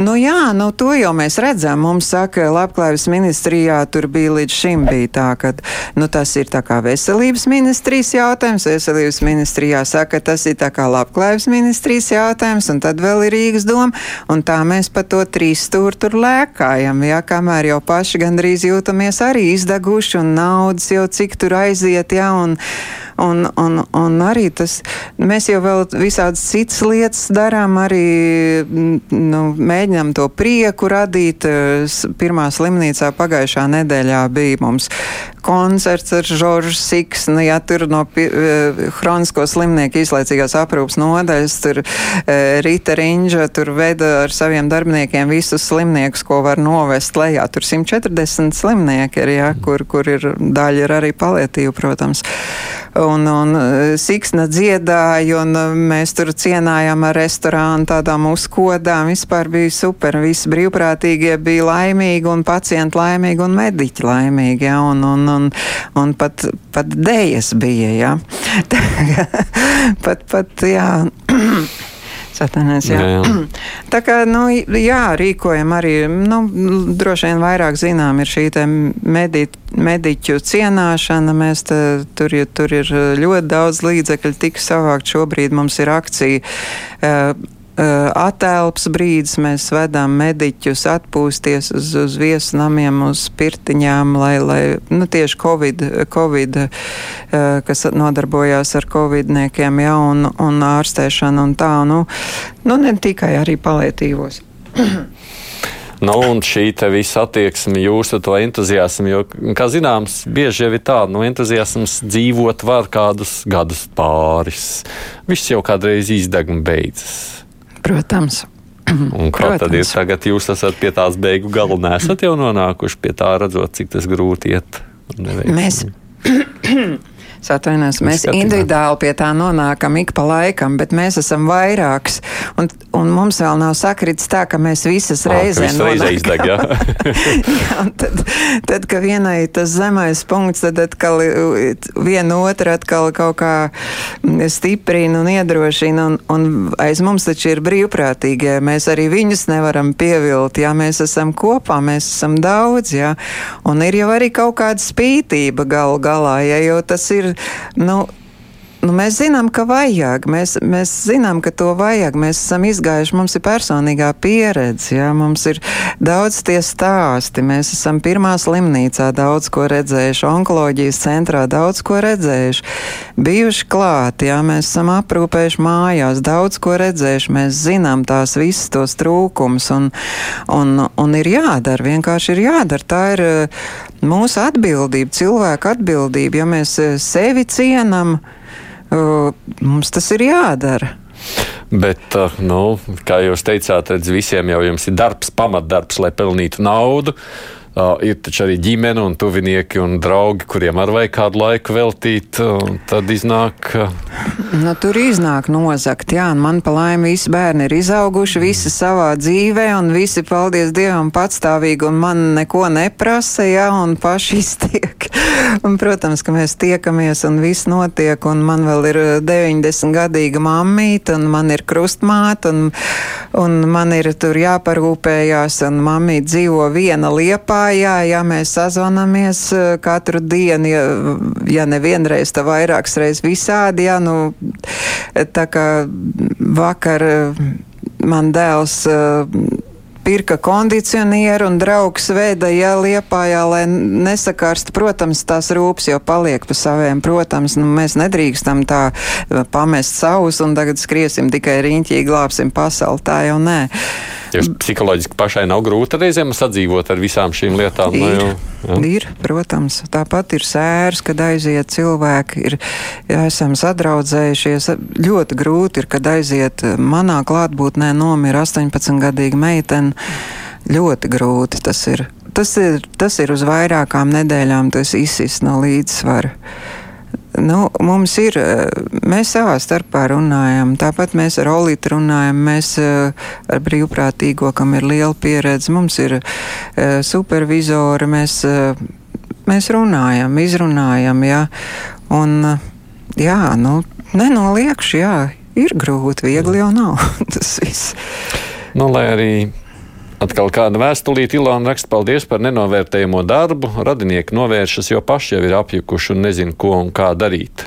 Nu jā, nu to jau mēs redzam. Mums saka, labklājības ministrijā tur bija līdz šim bija tā, ka nu, tas ir tā kā veselības ministrijas jautājums. Veselības ministrijā saka, tas ir tā kā labklājības ministrijas jautājums, un tad vēl ir Rīgas doma, un tā mēs pa to trīs stūri tur lēkājam, jā, kamēr jau paši gandrīz jūtamies arī izdeguši, un naudas jau cik tur aiziet, jā, un, Un, un, un arī tas, mēs jau vēl visādas citas lietas darām, arī nu, mēģinām to prieku radīt. Pirmā slimnīcā pagājušā nedēļā bija mums koncerts ar Žoržu Siksnu, ja tur no hronisko slimnieku izlaicīgās aprūpas nodaļas, tur Rīta Riņģa, tur veda ar saviem darbiniekiem visus slimniekus, ko var novest lejā. Tur 140 slimnieki ir, ja, kur, kur ir daļa ir arī palietīva, protams un, un e, Siksna dziedāja, un e, mēs tur cienājām ar restorānu tādām uzkodām. Vispār bija super. Visi brīvprātīgie bija laimīgi, un pacienti laimīgi, un mediķi laimīgi. Ja, un, un, un, un pat, pat dējas bija. Ja. pat, pat, jā. Satanēs, jā. Jā, jā. Tā kā, nu, jā, rīkojam arī, nu, droši vien vairāk zinām ir šī te medi, mediķu cienāšana. Mēs te, tur, tur ir ļoti daudz līdzekļu tik savākt. Šobrīd mums ir akcija. Uh, attēlps brīdis. Mēs vedam mediķus atpūsties uz, uz viesnamiem, uz pirtiņām, lai, lai nu, tieši Covid, COVID, kas nodarbojās ar Covidniekiem, ja, un, un ārstēšanu un tā. Nu, nu ne tikai arī palietīvos. Nu, un šī visa attieksme, jūsu to entuziasmu, jo, kā zināms, bieži jau ir tā, nu, entuziasms dzīvot var kādus gadus pāris. Viss jau kādreiz izdeg un beidzas. Protams. Un kā Protams. tad ir tagad? Jūs esat pie tās beigu gala, nesat jau nonākuši pie tā, redzot, cik tas grūti iet. Mēs Atvainojos, mēs Skatīnā. individuāli pie tā nonākam ik pa laikam, bet mēs esam vairāks. Un, un mums vēl nav sakritis tā, ka mēs visas reizē. Izdeg, jā. jā, tad, tad, ka vienai tas zemais punkts, tad atkal viena otra atkal kaut kā stiprina un iedrošina. Un, un aiz mums taču ir brīvprātīgie. Mēs arī viņus nevaram pievilt, jā, mēs esam kopā, mēs esam daudz, jā. Un ir jau arī kaut kāda spītība gal galā, ja, jo tas ir nu, Nu, mēs zinām, ka vajag. Mēs, mēs zinām, ka to vajag. Mēs esam izgājuši, mums ir personīgā pieredze, jā, mums ir daudz tie stāsti. Mēs esam pirmā slimnīcā daudz ko redzējuši, onkoloģijas centrā daudz ko redzējuši, bijuši klāt, jā, mēs esam aprūpējuši mājās, daudz ko redzējuši. Mēs zinām tās visas tos trūkums un, un, un ir jādara, vienkārši ir jādara. Tā ir mūsu atbildība, cilvēka atbildība. Ja mēs eh, sevi cienam, eh, mums tas ir jādara. Bet, nu, kā jūs teicāt, redz, visiem jau ir darbs, pamatdarbs, lai pelnītu naudu. Uh, ir taču arī ģimene un tuvinieki un draugi, kuriem ar vajag kādu laiku veltīt. Tad iznāk. Nu, tur iznāk nozagt, jā, un man pa laimi visi bērni ir izauguši, visi savā dzīvē, un visi, paldies Dievam, patstāvīgi, un man neko neprasa, jā, un paši iztiek. un, protams, ka mēs tiekamies, un viss notiek, un man vēl ir 90 gadīga mammīte, un man ir krustmāte, un, un man ir tur jāparūpējās, un mammīte dzīvo viena liepā jā, jā, mēs sazvanamies eh, katru dienu, ja, ja ne vienreiz, tad vairākas reizes visādi, jā, nu, tā kā vakar eh, man dēls eh, pirka kondicionieru un draugs veda, ja liepājā, lai nesakarst, protams, tās rūpes jau paliek pa saviem, protams, nu, mēs nedrīkstam tā pamest savus un tagad skriesim tikai riņķī, glābsim pasauli, tā jau nē. Jūs psiholoģiski pašai nav grūti reizēm sadzīvot ar visām šīm lietām. Ir, nu, jau, ir protams, tāpat ir sērs, kad aiziet cilvēki, ir, ja esam sadraudzējušies. Ļoti grūti ir, kad aiziet manā klātbūtnē nomira 18-gadīga meitene. Ļoti grūti tas ir. Tas ir, tas ir uz vairākām nedēļām, tas izsis no līdzsvara. Nu, mums ir, eh, mēs savā starpā runājam, tāpat mēs ar Olītu runājam, mēs eh, ar brīvprātīgo, kam ir liela pieredze, mums ir eh, supervizori, mēs, mēs runājam, izrunājam, jā, un jā, nu, nenoliekšu, jā, ir grūti, viegli jau nav tas viss. Nu, lai arī Atkal kāda vēstulīte Ilona raksta paldies par nenovērtējamo darbu. Radinieki novēršas, jo paši jau ir apjukuši un nezina, ko un kā darīt.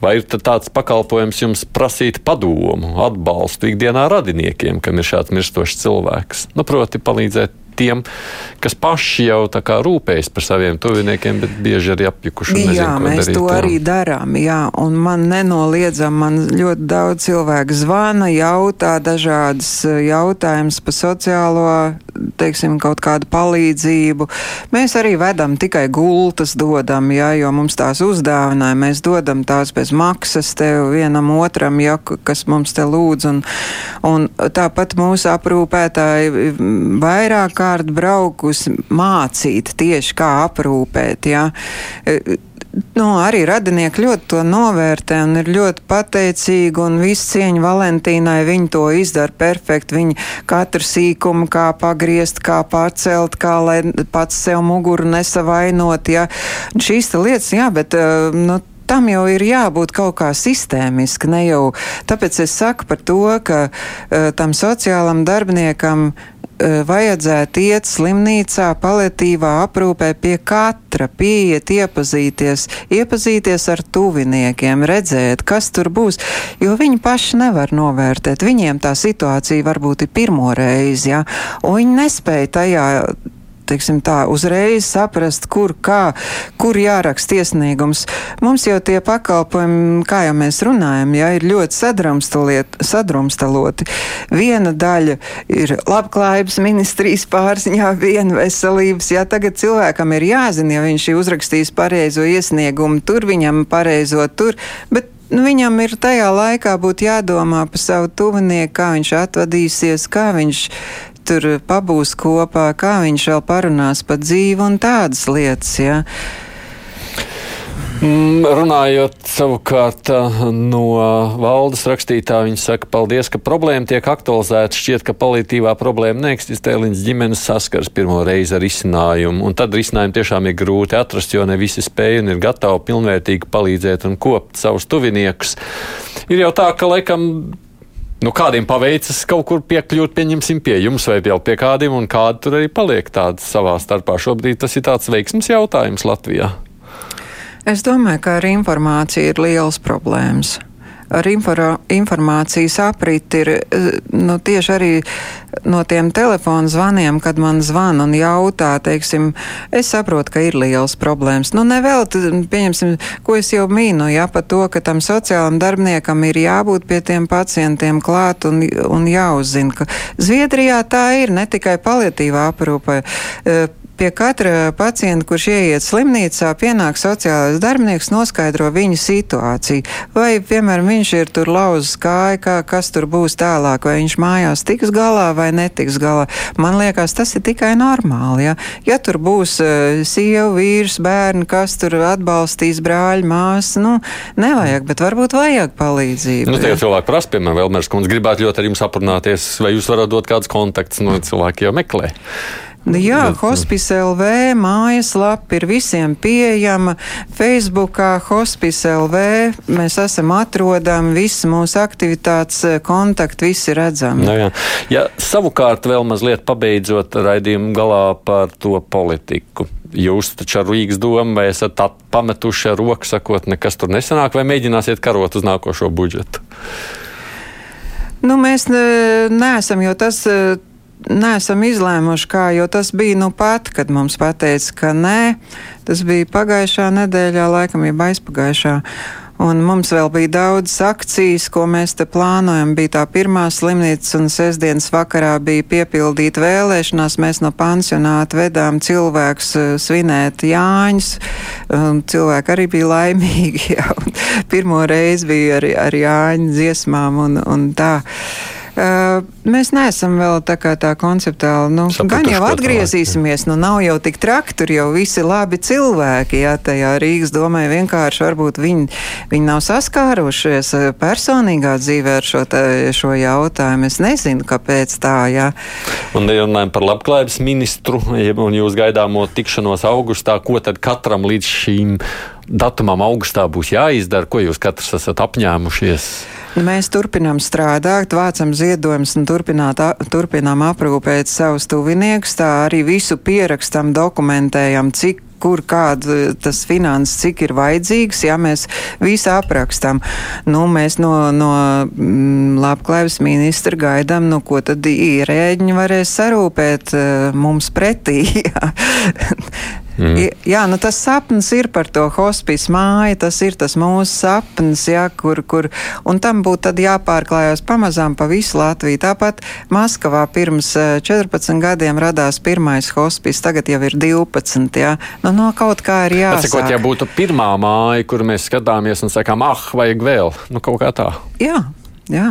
Vai ir tāds pakalpojums jums prasīt padomu, atbalstu ikdienā radiniekiem, kam ir šāds mirstošs cilvēks? Nu, proti, palīdzēt tiem, kas paši jau tā kā rūpējas par saviem tuviniekiem, bet bieži arī apjukuši. Nezinu, jā, mēs darīt, to jā. arī darām, jā, un man nenoliedzam, man ļoti daudz cilvēku zvana, jautā dažādas eh, jautājumas par sociālo, teiksim, kaut kādu palīdzību. Mēs arī vedam tikai gultas dodam, jā, jo mums tās uzdāvināja, mēs dodam tās bez maksas tev vienam otram, jā, kas mums te lūdz, un, un tāpat mūsu aprūpētāji vairāk kārt braukusi mācīt tieši kā aprūpēt. Ja. Nu, arī radinieki ļoti to novērtē un ir ļoti pateicīgi un visu cieņu Valentīnai. Viņi to izdara perfekti. Viņi katru sīkumu, kā pagriezt, kā pacelt, kā lai pats sev muguru nesavainot. Ja. Šīs lietas, jā, bet nu, tam jau ir jābūt kaut kā sistēmiski, ne jau tāpēc es saku par to, ka uh, tam sociālam darbiniekam vajadzētu iet slimnīcā, paliatīvā aprūpē pie katra, pieiet, iepazīties, iepazīties ar tuviniekiem, redzēt, kas tur būs, jo viņi paši nevar novērtēt. Viņiem tā situācija varbūt ir pirmo reizi, ja, un viņi nespēja tajā teiksim, tā, uzreiz saprast, kur, kā, kur jāraksta iesniegums. Mums jau tie pakalpojumi, kā jau mēs runājam, jā, ir ļoti sadrumstaloti. Viena daļa ir labklājības ministrijas pārziņā, viena veselības. Jā, tagad cilvēkam ir jāzina, ja viņš ir uzrakstījis pareizo iesniegumu, tur viņam pareizo tur. Bet Nu, viņam ir tajā laikā būtu jādomā par savu tuvinieku, kā viņš atvadīsies, kā viņš tur pabūs kopā, kā viņš vēl parunās par dzīvi un tādas lietas. Ja. Mm, runājot savukārt no valdes rakstītā, viņi saka, paldies, ka problēma tiek aktualizēta. Šķiet, ka palīdzīvā problēma neeksistē, līdz ģimenes saskars pirmo reizi ar izcinājumu. Un tad risinājumu tiešām ir grūti atrast, jo ne visi spēj un ir gatavi pilnvērtīgi palīdzēt un kopt savus tuviniekus. Ir jau tā, ka laikam Nu, kādiem paveicas kaut kur piekļūt, pieņemsim pie jums vai jau pie kādiem, un kādi tur arī paliek tādi savā starpā. Šobrīd tas ir tāds veiksms jautājums Latvijā. Es domāju, ka ar informāciju ir liels problēmas ar informācijas apriti ir eh, nu, tieši arī no tiem telefonu zvaniem, kad man zvana un jautā, teiksim, es saprotu, ka ir liels problēmas. Nu, nevēl, pieņemsim, ko es jau mīnu, jā, par to, ka tam sociālam darbiniekam ir jābūt pie tiem pacientiem klāt un, un jāuzzina, ka Zviedrijā tā ir ne tikai paliatīvā aprūpe. Uh, Pie katra pacienta, kurš ieiet slimnīcā, pienāk sociālais darbinieks, noskaidro viņa situāciju. Vai, piemēram, viņš ir tur lauzis kāju, kā, kas tur būs tālāk, vai viņš mājās tiks galā vai netiks galā. Man liekas, tas ir tikai normāli. Ja, ja tur būs uh, sieva, vīrs, bērni, kas tur atbalstīs brāļi, māsas, nu, nevajag, bet varbūt vajag palīdzību. Nu, tie cilvēki prasa, piemēram, Velmers kundze, gribētu ļoti ar jums aprunāties, vai jūs varat dot kādus kontaktus, no nu, cilvēki jau meklē. Nu jā, Hospice LV mājaslapa ir visiem pieejama. Facebookā Hospice LV mēs esam atrodami, visas mūsu aktivitātes, kontakti, visi redzami. Nu jā. Ja, savukārt vēl mazliet pabeidzot raidījumu galā par to politiku. Jūs taču ar Rīgas domu vai esat pametuši ar roku, sakot, nekas tur nesanāk, vai mēģināsiet karot uz nākošo budžetu? Nu, mēs ne, neesam, jo tas neesam izlēmuši, kā, jo tas bija nu pat, kad mums pateica, ka nē. Tas bija pagājušā nedēļā, laikam, jau aizpagājušā. Un mums vēl bija daudz akcijas, ko mēs te plānojam. Bija tā pirmā slimnīca, un sestdienas vakarā bija piepildīta vēlēšanās. Mēs no pansionāta vedām cilvēkus uh, svinēt Jāņus. Cilvēki arī bija laimīgi. Jā. Pirmo reizi bija ar, ar Jāņu dziesmām un, un tā. Mēs neesam vēl tā kā tā konceptuāli. Nu, Sapratuši, gan jau atgriezīsimies, nu nav jau tik traki, tur jau visi labi cilvēki. Jā, tajā Rīgas domē vienkārši varbūt viņi, viņi nav saskārušies personīgā dzīvē ar šo, tā, šo jautājumu. Es nezinu, kāpēc tā, jā. Un runājam par labklājības ministru un jūs gaidāmo tikšanos augustā, ko tad katram līdz šīm datumam augustā būs jāizdara, ko jūs katrs esat apņēmušies? Mēs turpinām strādāt, vācam ziedojumus un turpinām aprūpēt savus tuviniekus. Tā arī visu pierakstam, dokumentējam, cik kur kāda tas finanses, cik ir vajadzīgs, ja mēs visu aprakstām. Nu, mēs no, no mm, labklājības ministra gaidām, nu, ko tad ierēģiņi varēs sarūpēt uh, mums pretī. Mm. Jā, nu tas sapnis ir par to hospice māju, tas ir tas mūsu sapnis, jā, kur, kur, un tam būtu tad jāpārklājās pamazām pa visu Latviju. Tāpat Maskavā pirms 14 gadiem radās pirmais hospice, tagad jau ir 12, jā. Nu, no kaut kā ir jāsāk. Atsakot, ja būtu pirmā māja, kur mēs skatāmies un sakām, ah, vajag vēl, nu kaut kā tā. Jā, jā.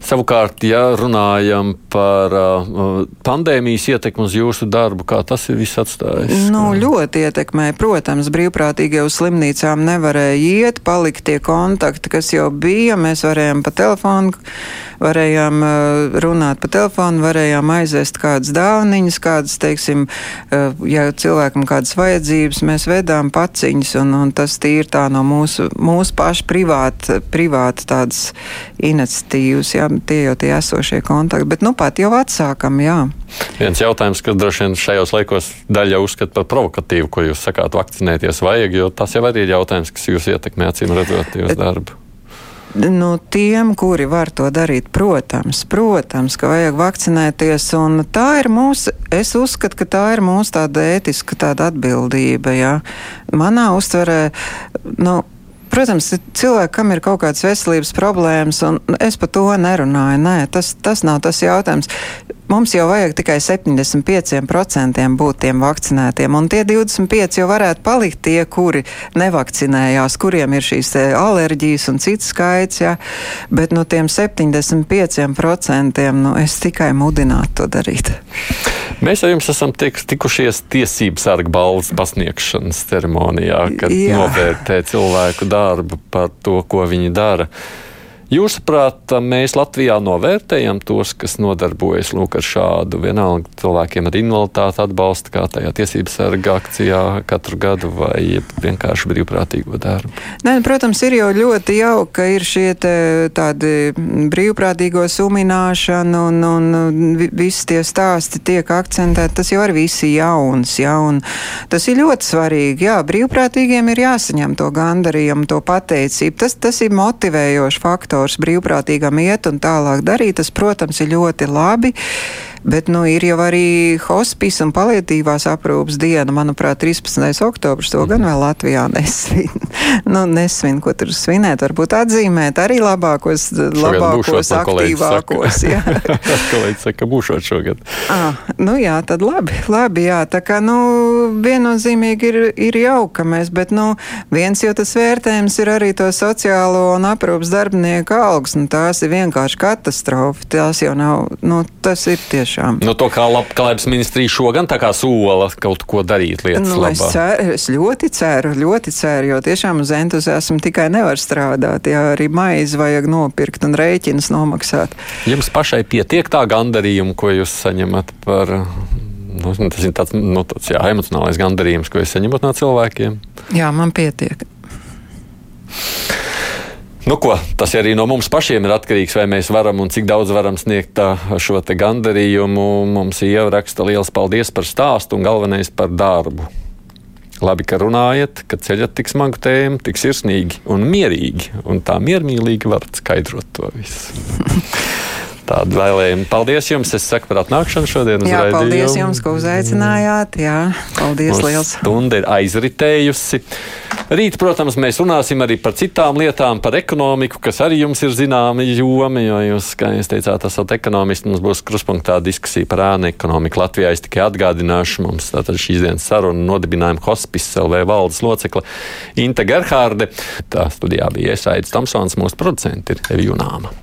Savukārt, ja runājam par uh, pandēmijas ietekmi uz jūsu darbu, kā tas ir viss atstājis? Nu, ļoti ietekmē. Protams, brīvprātīgi uz slimnīcām nevarēja iet, palikt tie kontakti, kas jau bija. Mēs varējām pa telefonu, varējām uh, runāt pa telefonu, varējām aizvest kādas dāvaniņas, kādas, teiksim, uh, ja cilvēkam kādas vajadzības, mēs vedām paciņas, un, un tas tīri tā no mūsu, mūsu pašu privāta, privāta tādas iniciatīvas. Jā tie jau tie esošie kontakti, bet nu pat jau atsākam, jā. Viens jautājums, kas droši vien šajos laikos daļa uzskata par provokatīvu, ko jūs sakāt, vakcinēties vajag, jo tas jau arī ir jautājums, kas jūs ietekmē acīm redzot jūsu darbu. Nu, tiem, kuri var to darīt, protams, protams, ka vajag vakcinēties. Tā ir mūsu, es uzskatu, ka tā ir mūsu tāda ētiska tāda atbildība. Jā. Manā uztverē, nu, Protams, cilvēki, kam ir kaut kādas veselības problēmas, un es par to nerunāju. Nē, tas, tas nav tas jautājums. Mums jau vajag tikai 75% būt tiem vakcinētiem, un tie 25% jau varētu palikt tie, kuri nevakcinējās, kuriem ir šīs alerģijas un cits skaits, jā. bet no tiem 75% nu, es tikai mudinātu to darīt. Mēs ar jums esam tiek, tikušies tiesības sarga balvas pasniegšanas ceremonijā, kad Jā. novērtē cilvēku darbu par to, ko viņi dara. Jūsuprāt, mēs Latvijā novērtējam tos, kas nodarbojas lūk, ar šādu vienalga cilvēkiem ar invaliditāti atbalstu, kā tajā tiesības sarga akcijā katru gadu, vai vienkārši brīvprātīgo darbu? Nē, protams, ir jau ļoti jauki, ka ir šie tādi brīvprātīgo sumināšana un, un visi tie stāsti tiek akcentēti. Tas jau ir visi jauns, jā, un tas ir ļoti svarīgi. Jā, brīvprātīgiem ir jāsaņem to gandarījumu, to pateicību. Tas, tas ir motivējošs faktors sektors brīvprātīgam iet un tālāk darīt, tas, protams, ir ļoti labi. Bet nu, ir jau arī hospice un palietīvās aprūpas diena. Manuprāt, 13. oktobris to gan vēl Latvijā nesvin. nu, nesvin, ko tur svinēt. Varbūt atzīmēt arī labākos, labākos aktīvākos. Jā, kolēģis saka, būšot šogad. Ah, nu jā, tad labi, labi, jā. Tā kā, nu, viennozīmīgi ir, ir jauka mēs, bet, nu, viens jau tas vērtējums ir arī to sociālo un aprūpas darbinieku algas. Nu, tās ir vienkārši katastrofa. Tās jau nav, nu, tas ir tieši tiešām. Nu, to kā labklājības ministrija šogan tā kā sola kaut ko darīt lietas nu, labā. Es, ceru, es ļoti ceru, ļoti ceru, jo tiešām uz entuziasmu tikai nevar strādāt, ja arī maizi vajag nopirkt un rēķinus nomaksāt. Jums pašai pietiek tā gandarījuma, ko jūs saņemat par nu, tas ir tāds, nu, tāds jā, emocionālais gandarījums, ko es saņemu no cilvēkiem. Jā, man pietiek. Nu, ko, tas arī no mums pašiem ir atkarīgs, vai mēs varam un cik daudz varam sniegt šo gandarījumu. Mums ieraksta liels paldies par stāstu un galvenais par darbu. Labi, ka runājat, ka ceļat tik smagu tēmu, tik sirsnīgi un mierīgi, un tā miermīlīgi varat skaidrot to visu. tādu vēlējumu. Paldies jums! Es saku par atnākšanu šodien jā, raidījumu. Paldies jums, ka uzaicinājāt. Jā, paldies Mums liels! Stunda ir aizritējusi. Rīt, protams, mēs runāsim arī par citām lietām, par ekonomiku, kas arī jums ir zināma joma. Jo jūs, kā jūs teicāt, esat ekonomists, mums būs kruspunktā diskusija par ēnu ekonomiku Latvijā. Es tikai atgādināšu, mums tātad šīs dienas saruna nodibinājuma hospice LV valdes locekle Inte Gerhārde. Tā studijā bija iesaistīts Tamsons, mūsu producents ir Evijunāma.